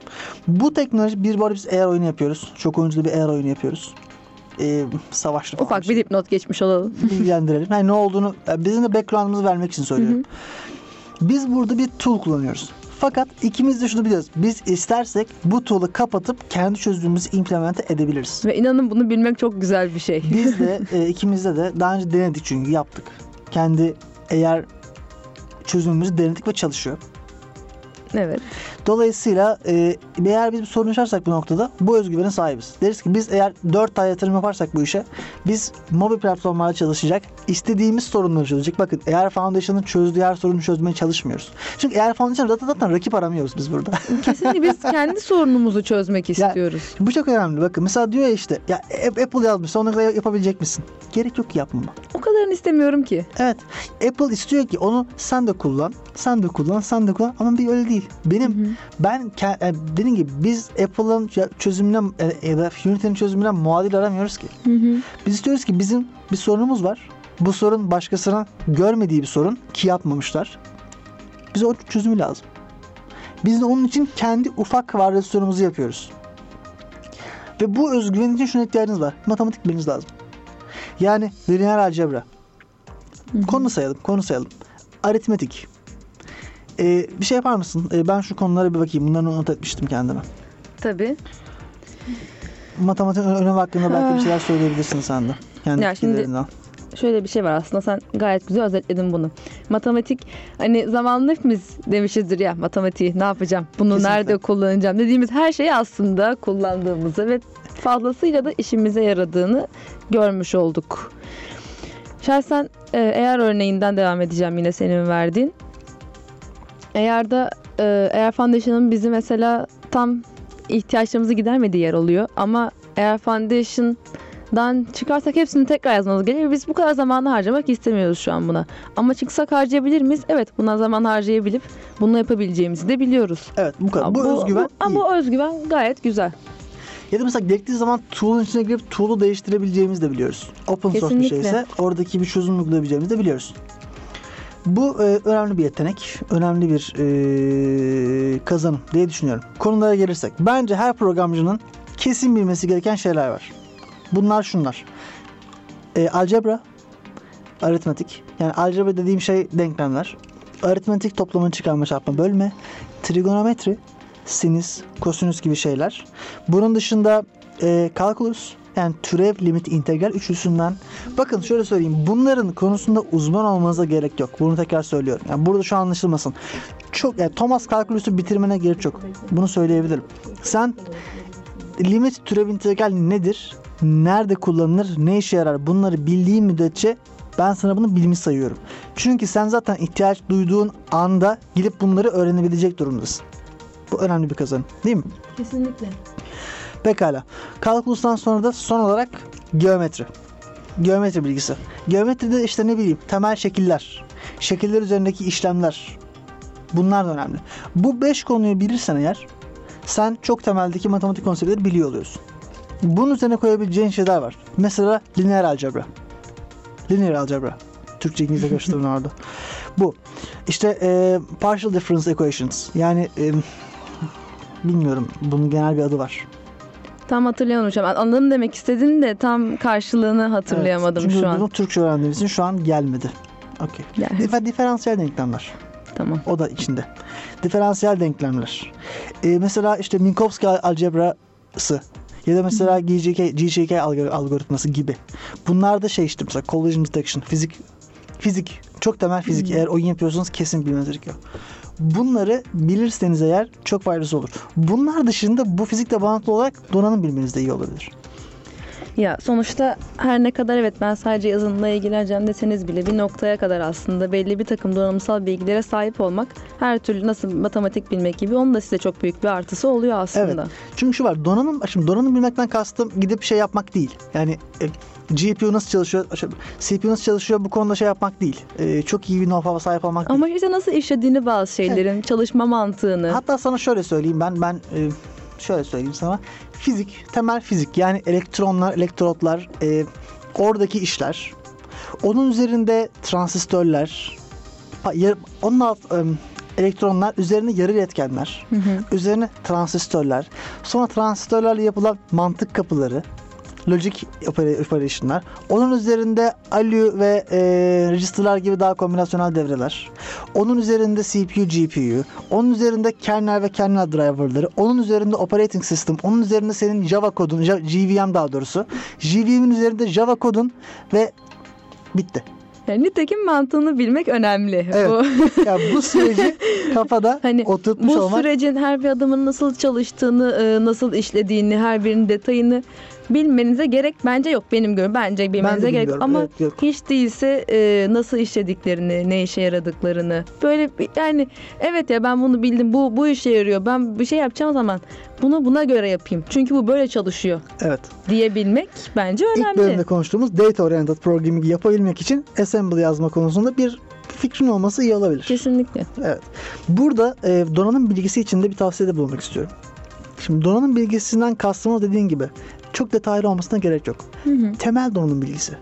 Bu teknoloji bir bu arada biz Air oyunu yapıyoruz. Çok oyunculu bir Air oyunu yapıyoruz. Ee, savaşlı Ufak şey. bir dipnot geçmiş olalım. bilgilendirelim. Yani ne olduğunu bizim de background'ımızı vermek için söylüyorum. Biz burada bir tool kullanıyoruz. Fakat ikimiz de şunu biliyoruz. Biz istersek bu tool'u kapatıp kendi çözümümüzü implemente edebiliriz. Ve inanın bunu bilmek çok güzel bir şey. Biz de e, ikimizde de daha önce denedik çünkü yaptık. Kendi eğer çözümümüzü denedik ve çalışıyor. evet. Dolayısıyla e, eğer biz bir sorun yaşarsak bu noktada bu özgüvene sahibiz. Deriz ki biz eğer 4 ay yatırım yaparsak bu işe biz mobil platformlarda çalışacak, istediğimiz sorunları çözecek. Bakın eğer Foundation'ın çözdüğü her sorunu çözmeye çalışmıyoruz. Çünkü eğer Foundation zaten, zaten rakip aramıyoruz biz burada. Kesinlikle biz kendi sorunumuzu çözmek istiyoruz. bu çok önemli. Bakın mesela diyor ya işte ya Apple yazmış onu kadar yapabilecek misin? Gerek yok ki yapmama. O kadarını istemiyorum ki. Evet. Apple istiyor ki onu sen de kullan, sen de kullan, sen de kullan ama bir öyle değil. Benim ben e, dediğim gibi biz Apple'ın çözümüne e, ya da Unity'nin çözümüne muadil aramıyoruz ki. Biz istiyoruz ki bizim bir sorunumuz var. Bu sorun başkasının görmediği bir sorun ki yapmamışlar. Bize o çözümü lazım. Biz de onun için kendi ufak varyasyonumuzu yapıyoruz. Ve bu özgüven için şuna ihtiyacınız var. Matematik bilmeniz lazım. Yani lineer algebra. Konu sayalım, konu sayalım. Aritmetik. Ee, bir şey yapar mısın? Ee, ben şu konulara bir bakayım. Bunları not etmiştim kendime. Tabii. Matematik önemi hakkında belki bir şeyler söyleyebilirsin sen de. Kendi Ya şimdi-. Şöyle bir şey var aslında sen gayet güzel özetledin bunu. Matematik hani zamanında hepimiz demişizdir ya matematiği ne yapacağım bunu Kesinlikle. nerede kullanacağım dediğimiz her şeyi aslında kullandığımızı ve fazlasıyla da işimize yaradığını görmüş olduk. Şahsen e, eğer örneğinden devam edeceğim yine senin verdiğin. Eğer de e, eğer Foundation'ın bizi mesela tam ihtiyaçlarımızı gidermediği yer oluyor ama eğer Foundation dan çıkarsak hepsini tekrar yazmamız gerekiyor. Biz bu kadar zamanı harcamak istemiyoruz şu an buna. Ama çıksak harcayabilir miyiz? Evet buna zaman harcayabilip bunu yapabileceğimizi de biliyoruz. Evet bu kadar. Ama Bu, özgüven bu, ama bu özgüven gayet güzel. Ya da mesela gerektiği zaman tool'un içine girip tool'u değiştirebileceğimizi de biliyoruz. Open source bir şeyse oradaki bir çözüm uygulayabileceğimizi de biliyoruz. Bu e, önemli bir yetenek, önemli bir e, kazanım diye düşünüyorum. Konulara gelirsek, bence her programcının kesin bilmesi gereken şeyler var. Bunlar şunlar. E, algebra, aritmetik. Yani algebra dediğim şey denklemler. Aritmetik toplama, çıkarma, çarpma, bölme. Trigonometri, sinüs, kosinüs gibi şeyler. Bunun dışında e, kalkulus yani türev, limit, integral üçlüsünden. Bakın şöyle söyleyeyim. Bunların konusunda uzman olmanıza gerek yok. Bunu tekrar söylüyorum. Yani burada şu an anlaşılmasın. Çok yani Thomas kalkülüsü bitirmene gerek yok. Bunu söyleyebilirim. Sen limit, türev, integral nedir? Nerede kullanılır? Ne işe yarar? Bunları bildiğin müddetçe ben sana bunu bilmiş sayıyorum. Çünkü sen zaten ihtiyaç duyduğun anda gidip bunları öğrenebilecek durumdasın. Bu önemli bir kazanım. Değil mi? Kesinlikle. Pekala. Kalkulustan sonra da son olarak geometri. Geometri bilgisi. Geometride işte ne bileyim temel şekiller, şekiller üzerindeki işlemler. Bunlar da önemli. Bu 5 konuyu bilirsen eğer sen çok temeldeki matematik konseptleri biliyor oluyorsun. Bunun üzerine koyabileceğin şeyler var. Mesela lineer algebra. Lineer algebra. Türkçe İngilizce karıştırdım orada. Bu. İşte e, partial difference equations. Yani e, bilmiyorum bunun genel bir adı var. Tam hatırlayamadım an. Anladım demek istedin de tam karşılığını hatırlayamadım Evet, çünkü şu an. bunu Türkçe öğrendiğimiz için şu an gelmedi. Okey. Yani, Difer, diferansiyel denklemler. tamam. O da içinde. Diferansiyel denklemler. Ee, mesela işte Minkowski al- algebrası ya da mesela GJK, GJK alg- algoritması gibi. Bunlar da şey işte mesela collision detection, fizik fizik çok temel fizik. Eğer oyun yapıyorsanız kesin bilmeniz gerekiyor. Bunları bilirseniz eğer çok faydası olur. Bunlar dışında bu fizikle bağlantılı olarak donanım bilmeniz de iyi olabilir. Ya sonuçta her ne kadar evet ben sadece yazılımla ilgileneceğim deseniz bile bir noktaya kadar aslında belli bir takım donanımsal bilgilere sahip olmak her türlü nasıl matematik bilmek gibi onun da size çok büyük bir artısı oluyor aslında. Evet. Çünkü şu var donanım şimdi donanım bilmekten kastım gidip şey yapmak değil. Yani e, GPU nasıl çalışıyor, CPU nasıl çalışıyor bu konuda şey yapmak değil. E, çok iyi bir know-how'a sahip olmak değil. Ama işte nasıl işlediğini bazı şeylerin, çalışma mantığını. Hatta sana şöyle söyleyeyim ben ben e, şöyle söyleyeyim sana. Fizik, temel fizik yani elektronlar, elektrotlar, e, oradaki işler. Onun üzerinde transistörler, onun alt e, elektronlar üzerine yarı iletkenler, üzerine transistörler, sonra transistörlerle yapılan mantık kapıları, logic opera- operation'lar. Onun üzerinde ALU ve e, register'lar gibi daha kombinasyonel devreler. Onun üzerinde CPU, GPU. Onun üzerinde kernel ve kernel driver'ları. Onun üzerinde operating system. Onun üzerinde senin Java kodun, JVM daha doğrusu. JVM'in üzerinde Java kodun ve bitti. Yani nitekim mantığını bilmek önemli. Evet. Bu, Ya bu süreci kafada hani oturtmuş bu olmak sürecin her bir adımın nasıl çalıştığını, e, nasıl işlediğini, her birinin detayını bilmenize gerek bence yok benim görüşüm. Bence bilmenize gerek yok. bilmiyorum. Ama Evet, yok. hiç değilse e, nasıl işlediklerini, ne işe yaradıklarını. Böyle bir- yani evet ya ben bunu bildim. Bu bu işe yarıyor. Ben bir şey yapacağım zaman bunu buna göre yapayım. Çünkü bu böyle çalışıyor evet. diyebilmek bence İlk önemli. bölümde konuştuğumuz data oriented programming yapabilmek için assembly yazma konusunda bir fikrin olması iyi olabilir. Kesinlikle. Evet. Burada e, donanım bilgisi için de bir tavsiyede bulunmak istiyorum. Şimdi donanım bilgisinden kastımız dediğin gibi çok detaylı olmasına gerek yok. Hı hı. Temel donanım bilgisi.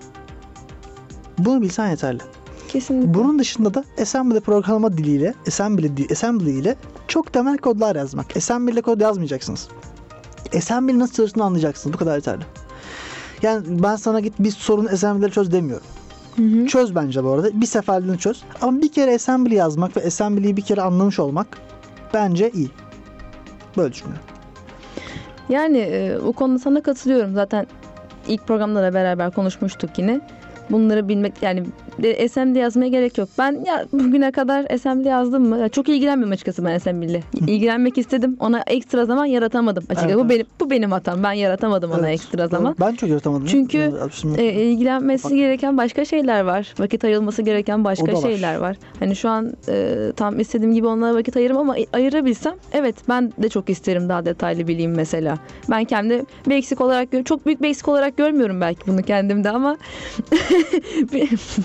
Bunu bilsen yeterli. Kesinlikle. Bunun dışında da assembly programlama diliyle, assembly, assembly ile çok temel kodlar yazmak. Assembly ile kod yazmayacaksınız. Assembly nasıl çalıştığını anlayacaksınız. Bu kadar yeterli. Yani ben sana git bir sorun assembly'leri çöz demiyorum. Hı hı. Çöz bence bu arada. Bir seferliğini çöz. Ama bir kere assembly yazmak ve assembly'yi bir kere anlamış olmak bence iyi. Böyle düşünüyorum. Yani e, o konuda sana katılıyorum. Zaten ilk programda da beraber konuşmuştuk yine. Bunları bilmek yani de SMD yazmaya gerek yok. Ben ya bugüne kadar SMD yazdım mı? Ya çok ilgilenmiyorum açıkçası ben SMD ile. İlgilenmek istedim. Ona ekstra zaman yaratamadım açıkçası. Evet, bu evet. benim bu benim hatam. Ben yaratamadım ona Evet, ekstra zaman. Ben çok yaratamadım. Çünkü, şimdi- E, ilgilenmesi Bak. gereken başka şeyler var. Vakit ayrılması gereken başka var. şeyler var. Hani şu an e, tam istediğim gibi onlara vakit ayırırım ama ayırabilsem evet ben de çok isterim daha detaylı bileyim mesela. Ben kendi bir eksik olarak çok büyük bir eksik olarak görmüyorum belki bunu kendimde ama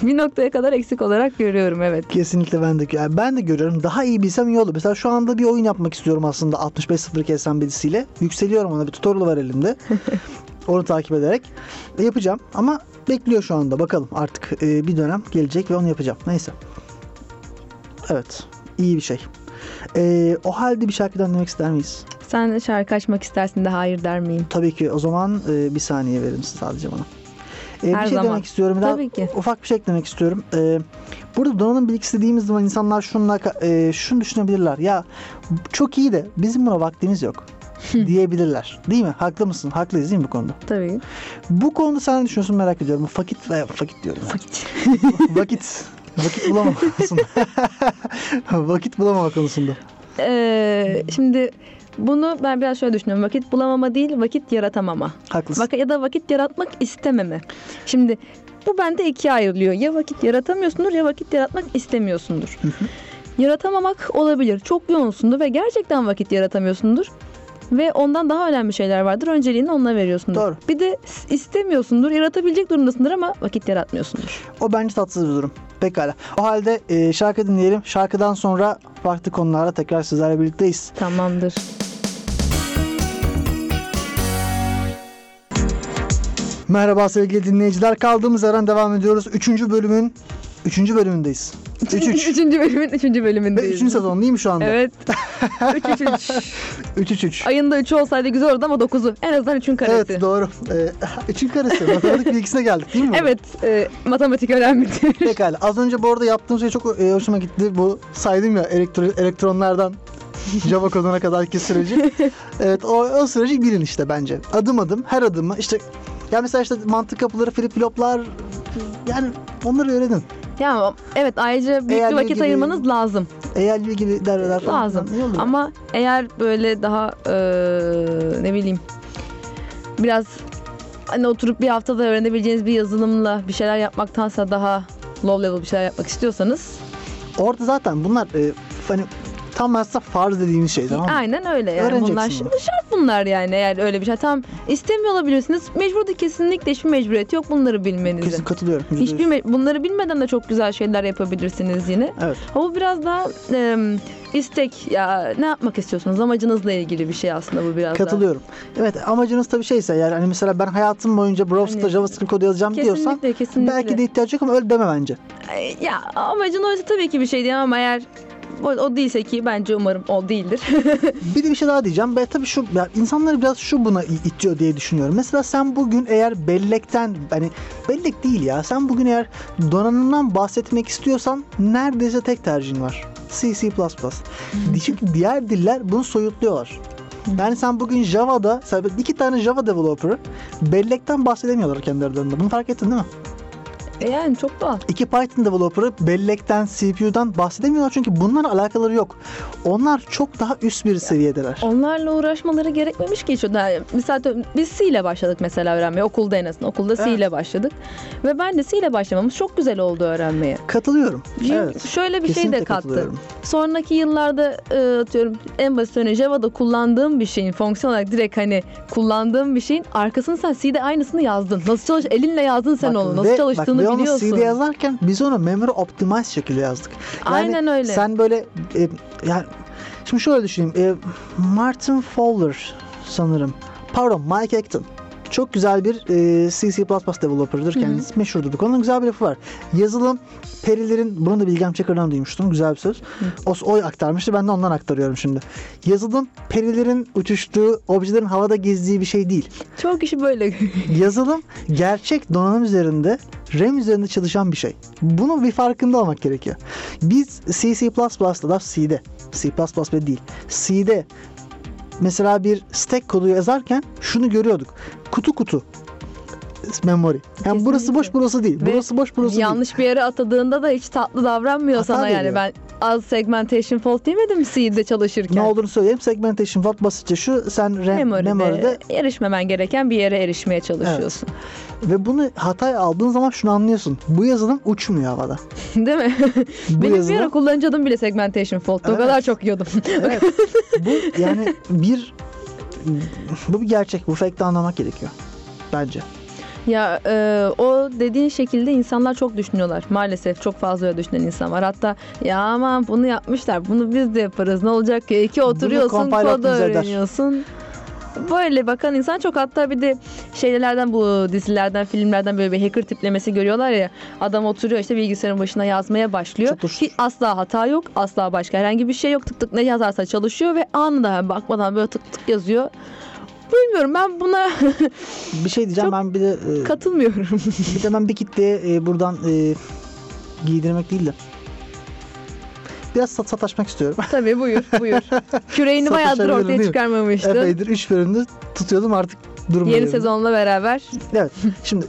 bir, noktaya kadar eksik olarak görüyorum evet. Kesinlikle ben de yani ben de görüyorum. Daha iyi bilsem iyi olur. Mesela şu anda bir oyun yapmak istiyorum aslında 6502 SMB'siyle. Yükseliyorum ona bir tutorial var elimde. Onu takip ederek E, yapacağım ama bekliyor şu anda. Bakalım artık e, bir dönem gelecek ve onu yapacağım. Neyse. Evet. iyi bir şey. E, o halde bir şarkı dinlemek ister miyiz? Sen şarkı açmak istersin de hayır der miyim? Tabii ki. O zaman e, bir saniye verin sadece bana. E, Her bir şey zaman. demek istiyorum. Daha Tabii ki. ufak bir şey eklemek istiyorum. Ee, burada donanım bilgisi dediğimiz zaman insanlar şunla e, şunu düşünebilirler. Ya çok iyi de bizim buna vaktimiz yok diyebilirler. Değil mi? Haklı mısın? Haklıyız değil mi bu konuda? Tabii. Bu konuda sen ne düşünüyorsun merak ediyorum. Vakit e, vakit diyorum. ya. Vakit. vakit vakit bulamama konusunda. vakit bulamama konusunda. Ee, şimdi bunu ben biraz şöyle düşünüyorum. Vakit bulamama değil, vakit yaratamama. Haklısın. Vak- ya da vakit yaratmak istememe. Şimdi bu bende ikiye ayrılıyor. Ya vakit yaratamıyorsundur ya vakit yaratmak istemiyorsundur. Yaratamamak olabilir. Çok yoğunsundur ve gerçekten vakit yaratamıyorsundur. Ve ondan daha önemli şeyler vardır. Önceliğini onunla veriyorsundur. Doğru. Bir de istemiyorsundur, yaratabilecek durumdasındır ama vakit yaratmıyorsundur. O bence tatsız bir durum. Pekala. O halde e, şarkı dinleyelim. Şarkıdan sonra farklı konularla tekrar sizlerle birlikteyiz. Tamamdır. Merhaba sevgili dinleyiciler. Kaldığımız yerden devam ediyoruz. Üçüncü bölümün Üçüncü bölümündeyiz. 3-3. Üçüncü bölümün üçüncü Ve bölümündeyiz. üçüncü sezon değil mi şu anda? Evet. 3 3 3. 3-3-3. Ayında 3 olsaydı güzel olurdu ama 9'u. En azından 3'ün karesi. Evet doğru. Ee, üçün karesi. Matematik bilgisine geldik değil mi? Evet, e, matematik önemlidir. Pekala. Az önce bu arada yaptığım şey çok e, hoşuma gitti. Bu saydım ya elektro- elektronlardan Java koduna kadarki süreci. Evet o, o süreci bilin işte bence. Adım adım her adımı işte ya mesela işte mantık kapıları, flip floplar yani onları öğrenin. Ya evet ayrıca büyük Eğer bir vakit ilgili- ayırmanız lazım. Eğer ilgili derler falan. Lazım. Olur? Ama eğer böyle daha e, ne bileyim biraz hani oturup bir haftada öğrenebileceğiniz bir yazılımla bir şeyler yapmaktansa daha low level bir şeyler yapmak istiyorsanız Orada zaten bunlar e, hani tam aslında farz dediğimiz şey tamam mı? aynen öyle yani Öğreneceksin bunlar bunu. şimdi şart bunlar yani eğer öyle bir şey tam istemiyor olabilirsiniz mecbur değil kesinlikle hiçbir mecburiyeti yok bunları bilmenizin. Kesin katılıyorum. yüzde yüz. Hiçbir me- bunları bilmeden de çok güzel şeyler yapabilirsiniz yine. Evet. Ama bu biraz daha e, istek ya ne yapmak istiyorsunuz amacınızla ilgili bir şey aslında bu biraz. Katılıyorum. Evet amacınız tabii şeyse yani hani mesela ben hayatım boyunca browser'da Hani- JavaScript kodu yazacağım diyorsan Kesinlikle kesinlikle. belki de ihtiyaç yok ama öyle deme bence. Ya amacın oysa tabii ki bir şey değil ama eğer o, o değilse ki bence umarım o değildir. Bir de bir şey daha diyeceğim. Ben tabii şu ya insanları biraz şu buna itiyor diye düşünüyorum. Mesela sen bugün eğer bellekten hani bellek değil ya. Sen bugün eğer donanımdan bahsetmek istiyorsan neredeyse tek tercihin var. C, C++. Çünkü diğer diller bunu soyutluyorlar. Yani sen bugün Java'da iki tane Java developer'ı bellekten bahsedemiyorlar kendi aralarında. Bunu fark ettin değil mi? E yani çok doğal. İki Python developer'ı bellekten, CPU'dan bahsedemiyorlar çünkü bunlarla alakaları yok. Onlar çok daha üst bir seviyedeler. Onlarla uğraşmaları gerekmemiş ki. Şu da, mesela biz C ile başladık mesela öğrenmeye. Okulda en azından. Okulda C Evet. ile başladık. Ve ben de C ile başlamamız çok güzel oldu öğrenmeye. Katılıyorum. Çünkü Evet. Şöyle bir şey Kesinlikle de kattı. Sonraki yıllarda e, atıyorum en basit örneği Java'da kullandığım bir şeyin fonksiyon olarak direkt hani kullandığım bir şeyin arkasını sen C'de aynısını yazdın. Nasıl çalış elinle yazdın sen Bak onu. Nasıl ve- çalıştığını bak, onu biliyorsun. C'de yazarken biz onu memory optimize şekilde yazdık. Yani Aynen öyle. Sen böyle e, yani şimdi şöyle düşüneyim. E, Martin Fowler sanırım. Pardon Mike Acton. Çok güzel bir e, C, developer'dır kendisi. Meşhurdur bu konuda. Güzel bir lafı var. Yazılım perilerin, bunu da Bilgem Çakır'dan duymuştum. Güzel bir söz. O, o aktarmıştı. Ben de ondan aktarıyorum şimdi. Yazılım perilerin uçuştuğu, objelerin havada gezdiği bir şey değil. Çoğu kişi böyle. Yazılım gerçek donanım üzerinde RAM üzerinde çalışan bir şey. Bunu bir farkında olmak gerekiyor. Biz C, C++'da da C'de, C++ ve değil. C'de mesela bir stack kodu yazarken şunu görüyorduk. Kutu kutu memory. Yani burası Kesinlikle. boş burası değil. Ve burası boş burası değil. Yanlış bir yere atadığında da hiç tatlı davranmıyor Hata sana yani. veriyor. Ben az segmentation fault demedim C'de çalışırken. Ne olduğunu söyleyeyim. Segmentation fault basitçe şu. Sen RAM, Memory'de, memory'de erişmemen gereken bir yere erişmeye çalışıyorsun. Ve bunu hataya aldığın zaman şunu anlıyorsun. Bu yazılım uçmuyor havada. Değil mi? Bu Benim bir yazılım- ara kullanıcı adım bile segmentation fault. O Evet. kadar çok yiyordum. Evet. bu yani bir bu bir gerçek. Bu fake'te anlamak gerekiyor. Bence. Ya e, o dediğin şekilde insanlar çok düşünüyorlar. Maalesef çok fazla öyle düşünen insan var. Hatta ya aman bunu yapmışlar. Bunu biz de yaparız. Ne olacak ki? İki oturuyorsun, compile kod optimize eder. Böyle bakan insan çok hatta bir de şeylerden bu dizilerden filmlerden böyle bir hacker tiplemesi görüyorlar ya. Adam oturuyor işte bilgisayarın başına yazmaya başlıyor. Çatır. ki asla hata yok asla başka herhangi bir şey yok. Tık tık ne yazarsa çalışıyor ve anında bakmadan böyle tık tık yazıyor. Bilmiyorum ben buna Bir şey diyeceğim ben bir de e, katılmıyorum. bir de ben bir kitleye e, buradan e, giydirmek değil de biraz sat sataşmak istiyorum. Tabii buyur buyur. Küreğini bayağıdır ortaya çıkarmamıştın. Epeydir 3 bölümde tutuyordum artık durmuyor. Yeni sezonla beraber. Evet. Şimdi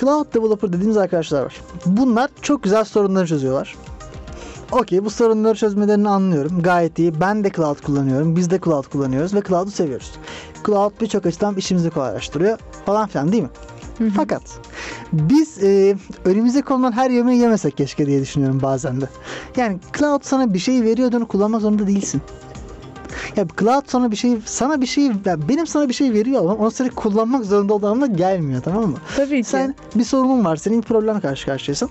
Cloud Developer dediğimiz arkadaşlar var. Bunlar çok güzel sorunları çözüyorlar. Okey bu sorunları çözmelerini anlıyorum. Gayet iyi. Ben de Cloud kullanıyorum. Biz de Cloud kullanıyoruz ve Cloud'u seviyoruz. Cloud birçok açıdan işimizi kolaylaştırıyor falan filan değil mi? Fakat biz e, önümüze konulan her yemeği yemesek keşke diye düşünüyorum bazen de. Yani Cloud sana bir şey veriyor onu kullanmak zorunda değilsin. Ya Cloud sana bir şey sana bir şey ya benim sana bir şey veriyor ama onu sürekli kullanmak zorunda olduğum anlamına gelmiyor tamam mı? Tabii ki. Sen bir sorunun var, senin bir problemle karşı karşıyasın.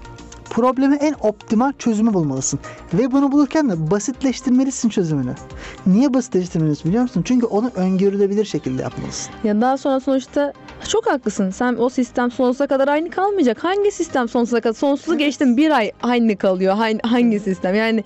Probleme en optimal çözümü bulmalısın. Ve bunu bulurken de basitleştirmelisin çözümünü. Niye basitleştirmelisin biliyor musun? Çünkü onu öngörülebilir şekilde yapmalısın. Ya daha sonra sonuçta çok haklısın. Sen o sistem sonsuza kadar aynı kalmayacak. Hangi sistem sonsuza kadar? Sonsuzu geçtim bir ay aynı kalıyor. Hangi, hangi sistem? Yani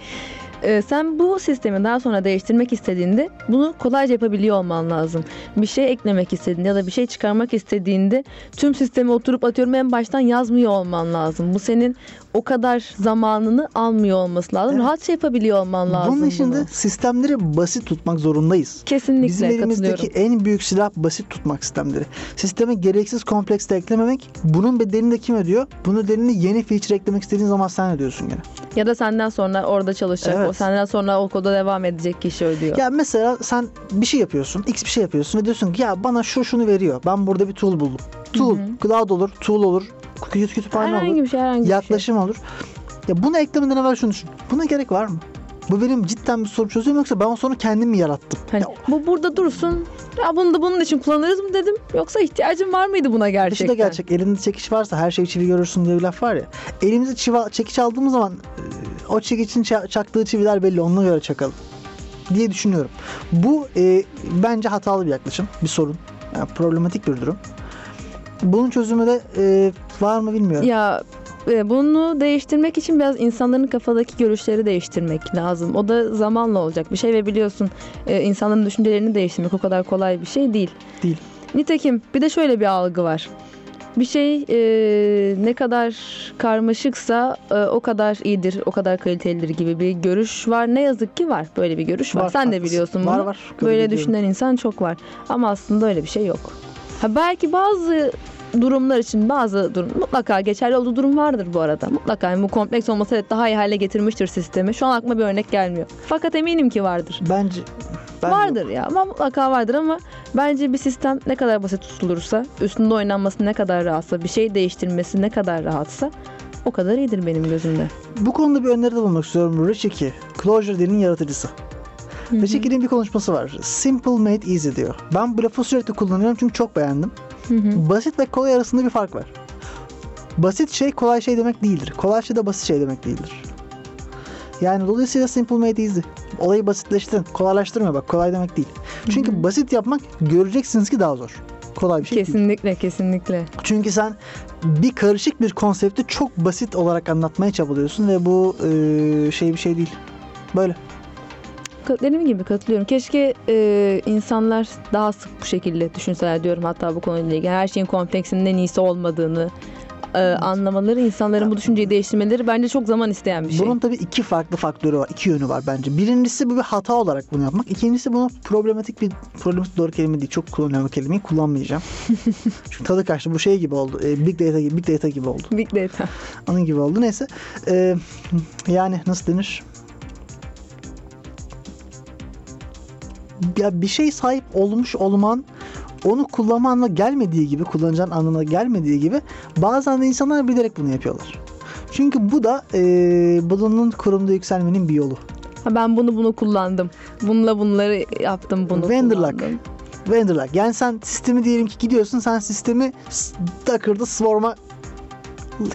e, sen bu sistemi daha sonra değiştirmek istediğinde bunu kolayca yapabiliyor olman lazım. Bir şey eklemek istediğinde ya da bir şey çıkarmak istediğinde tüm sistemi oturup atıyorum en baştan yazmıyor olman lazım. Bu senin o kadar zamanını almıyor olması lazım. Evet. Rahatça yapabiliyor olman lazım Bunun için de sistemleri basit tutmak zorundayız. Kesinlikle Bizim elimizdeki en büyük silah basit tutmak sistemleri. Sisteme gereksiz kompleks de eklememek. Bunun bedelini de kim ödüyor? Bunun bedelini yeni feature eklemek istediğin zaman sen ödüyorsun gene. Ya da senden sonra orada çalışacaklar Evet. O senden sonra o koda devam edecek kişi ödüyor. Ya mesela sen bir şey yapıyorsun, X bir şey yapıyorsun ve diyorsun ki ya bana şu şunu veriyor. Ben burada bir tool buldum. Tool, cloud olur, tool olur, kütü- kütüphane olur, herhangi bir şey herhangi bir şey. yaklaşım olur. Ya bunu eklemeden evvel şunu düşün. Buna gerek var mı? Bu benim cidden bir soru çözüyor yoksa ben o sorunu kendim mi yarattım? Hani Ya, bu burada dursun. Ya bunu da bunun için kullanırız mı dedim. Yoksa ihtiyacın var mıydı buna gerçekten? da gerçek. Elinde çekiç varsa her şeyi çivi görürsün diye bir laf var ya. Elimize çiva, çekiç aldığımız zaman e, o çekiçin ça- çaktığı çiviler belli. Onuna göre çakalım diye düşünüyorum. Bu e, bence hatalı bir yaklaşım. Bir sorun. Yani problematik bir durum. Bunun çözümü de e, var mı bilmiyorum. Ya bunu değiştirmek için biraz insanların kafadaki görüşleri değiştirmek lazım. O da zamanla olacak bir şey ve biliyorsun e, insanların düşüncelerini değiştirmek o kadar kolay bir şey değil. Değil. Nitekim bir de şöyle bir algı var. Bir şey e, ne kadar karmaşıksa e, o kadar iyidir, o kadar kalitelidir gibi bir görüş var. Ne yazık ki var. Böyle bir görüş var. Var, Sen de biliyorsun Var, bunu. var. Kabul Böyle düşünen insan çok var. Ama aslında öyle bir şey yok. Ha belki bazı durumlar için bazı durum mutlaka geçerli olduğu durum vardır bu arada. Mutlaka yani bu kompleks olması evet daha iyi hale getirmiştir sistemi. Şu an aklıma bir örnek gelmiyor. Fakat eminim ki vardır. Bence, bence vardır ya ama mutlaka vardır ama bence bir sistem ne kadar basit tutulursa, üstünde oynanması ne kadar rahatsa, bir şey değiştirmesi ne kadar rahatsa o kadar iyidir benim gözümde. Bu konuda bir öneride bulunmak istiyorum. Richie Clojure dilinin yaratıcısı. Richie'nin bir konuşması var. Simple made easy diyor. Ben bu lafı sürekli kullanıyorum çünkü çok beğendim. Hı hı. Basit ve kolay arasında bir fark var. Basit şey kolay şey demek değildir. Kolay şey de basit şey demek değildir. Yani dolayısıyla simple made easy. Olayı basitleştirin. Kolaylaştırma bak kolay demek değil. Çünkü basit yapmak göreceksiniz ki daha zor. Kolay bir şey değil. Kesinlikle kesinlikle. Çünkü sen bir karışık bir konsepti çok basit olarak anlatmaya çabalıyorsun ve bu e, şey bir şey değil. Böyle. Dediğim gibi katılıyorum. Keşke e, insanlar daha sık bu şekilde düşünseler diyorum hatta bu konuyla ilgili. Her şeyin kompleksinin en iyisi olmadığını e, anlamaları, insanların bu düşünceyi değiştirmeleri bence çok zaman isteyen bir şey. Bunun tabii iki farklı faktörü var. iki yönü var bence. Birincisi bu bir hata olarak bunu yapmak. İkincisi bunu problematik bir problematik doğru kelime değil. Çok kullanılan kelimeyi kullanmayacağım. Çünkü tadı kaçtı. Bu şey gibi oldu. E, big data gibi, big data gibi oldu. Big data. Onun gibi oldu. Neyse. E, yani nasıl denir? Ya bir şey sahip olmuş olman onu kullanmanla gelmediği gibi, kullanacağın anlamına gelmediği gibi bazen de insanlar bilerek bunu yapıyorlar. Çünkü bu da e, bunun kurumda yükselmenin bir yolu. Ha, ben bunu bunu kullandım. Bununla bunları yaptım bunu Vendorluck. kullandım. Vendorlar. Yani sen sistemi diyelim ki gidiyorsun sen sistemi Docker'da Swarm'a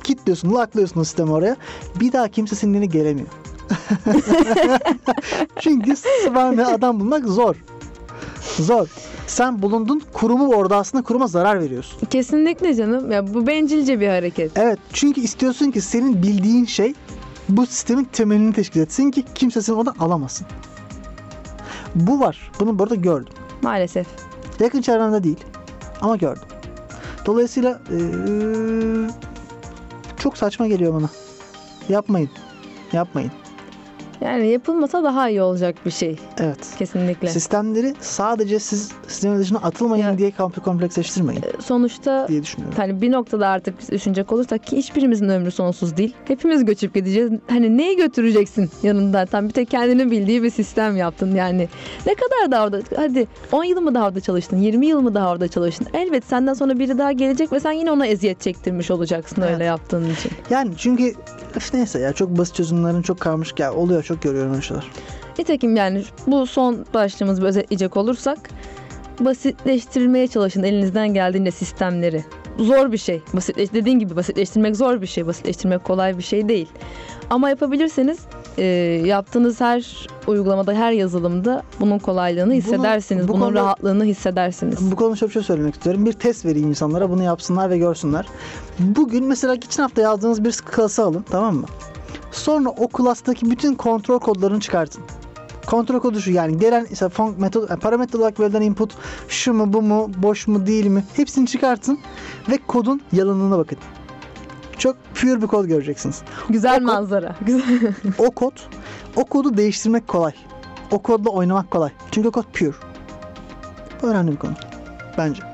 kilitliyorsun, locklıyorsun o sistemi oraya. Bir daha kimse senin yerine gelemiyor. Çünkü Swarm'e adam bulmak zor. Zor. Sen bulundun kurumu orada aslında kuruma zarar veriyorsun. Kesinlikle canım. Ya bu bencilce bir hareket. Evet çünkü istiyorsun ki senin bildiğin şey bu sistemin temelini teşkil etsin ki kimse seni oradan alamasın. Bu var. Bunu burada gördüm. Maalesef. Yakın çevremde değil. Ama gördüm. Dolayısıyla eee, çok saçma geliyor bana. Yapmayın. Yapmayın. Yani yapılmasa daha iyi olacak bir şey. Evet. Kesinlikle. Sistemleri sadece siz sistemin dışına atılmayın Ya- diye komple- kompleksleştirmeyin Sonuçta diye düşünüyorum. hani bir noktada artık düşünecek olursak ki hiçbirimizin ömrü sonsuz değil. Hepimiz göçüp gideceğiz. Hani neyi götüreceksin yanında? Tam bir tek kendinin bildiği bir sistem yaptın yani. Ne kadar daha orada? Hadi 10 yıl mı daha orada çalıştın? 20 yıl mı daha orada çalıştın? Elbet senden sonra biri daha gelecek ve sen yine ona eziyet çektirmiş olacaksın Evet. öyle yaptığın için. Yani çünkü neyse ya çok basit çözümlerin çok karmaşık ya oluyor çok görüyorum öyle şeyler. Nitekim yani bu son başlığımızı özetleyecek olursak basitleştirilmeye çalışın elinizden geldiğince sistemleri. Zor bir şey. Basitleş dediğin gibi basitleştirmek zor bir şey. Basitleştirmek kolay bir şey değil. Ama yapabilirseniz e, yaptığınız her uygulamada, her yazılımda bunun kolaylığını hissedersiniz. bu bunun konuda- rahatlığını hissedersiniz. Bu konuda bir şey söylemek istiyorum. Bir test vereyim insanlara bunu yapsınlar ve görsünler. Bugün mesela geçen hafta yazdığınız bir klası alın tamam mı? Sonra o klastaki bütün kontrol kodlarını çıkartın. Kontrol kodu şu yani gelen işte fun- metod, yani parametre olarak verilen input şu mu bu mu boş mu değil mi hepsini çıkartın ve kodun yalanına bakın. Çok pure bir kod göreceksiniz. Güzel o kod- manzara. Güzel. O kod, o kodu değiştirmek kolay. O kodla oynamak kolay. Çünkü o kod pure. Bu önemli bir konu. Bence.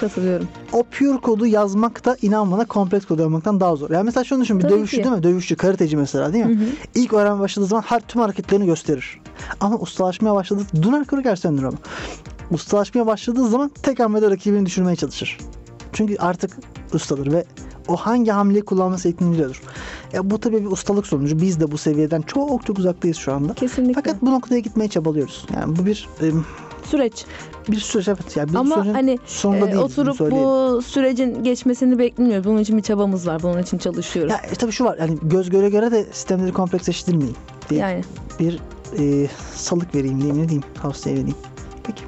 Katılıyorum. O pure kodu yazmak da inan bana kompleks kod yazmaktan daha zor. Yani mesela şunu düşün bir Tabii dövüşçü ki. değil mi? Dövüşçü, karateci mesela değil mi? Hı hı. İlk öğrenmeye başladığı zaman her tüm hareketlerini gösterir. Ama ustalaşmaya başladığı Dunner Kruger sendromu. Ustalaşmaya başladığı zaman tek hamlede rakibini düşürmeye çalışır. Çünkü artık ustadır ve o hangi hamleyi kullanması gerektiğini biliyordur. Ya bu tabii bir ustalık sonucu. Biz de bu seviyeden çok çok uzaktayız şu anda. Kesinlikle. Fakat bu noktaya gitmeye çabalıyoruz. Yani bu bir Süreç. bir süreç evet. Yani bir Ama hani sonunda Ee, değil. oturup bu sürecin geçmesini beklemiyoruz. Bunun için bir çabamız var. Bunun için çalışıyoruz. Ya e, tabii şu var. Yani göz göre göre de sistemleri kompleksleştirmeyin. diye yani bir e, salık vereyim diyeyim ne diyeyim tavsiye vereyim. Peki.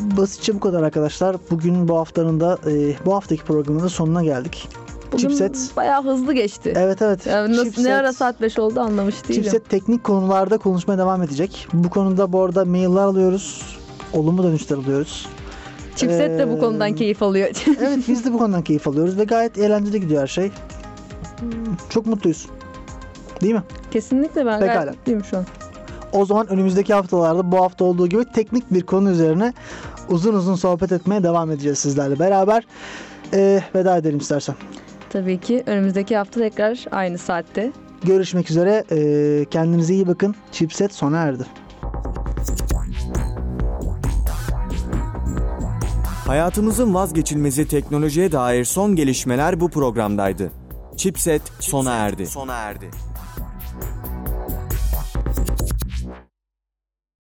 Basitçe bu kadar arkadaşlar. Bugün bu haftanın da e, bu haftaki programın da sonuna geldik. Bugün Chipset. bayağı hızlı geçti. Evet evet. Yani nasıl, Chipset- ne ara saat 5 oldu anlamış değilim. Chipset teknik konularda konuşmaya devam edecek. Bu konuda bu arada mailler alıyoruz. Olumlu dönüşler alıyoruz. Chipset de bu Ee, konudan keyif alıyor. Evet biz de bu konudan keyif alıyoruz ve gayet eğlenceli gidiyor her şey. Çok mutluyuz. Değil mi? Kesinlikle ben Pekala. gayet mutluyum şu an. O zaman önümüzdeki haftalarda bu hafta olduğu gibi teknik bir konu üzerine uzun uzun sohbet etmeye devam edeceğiz sizlerle beraber. Ee, veda edelim istersen. Tabii ki önümüzdeki hafta tekrar aynı saatte. Görüşmek üzere. Ee, kendinize iyi bakın. Chipset sona erdi. Hayatımızın vazgeçilmezi teknolojiye dair son gelişmeler bu programdaydı. Chipset sona erdi. Sona erdi.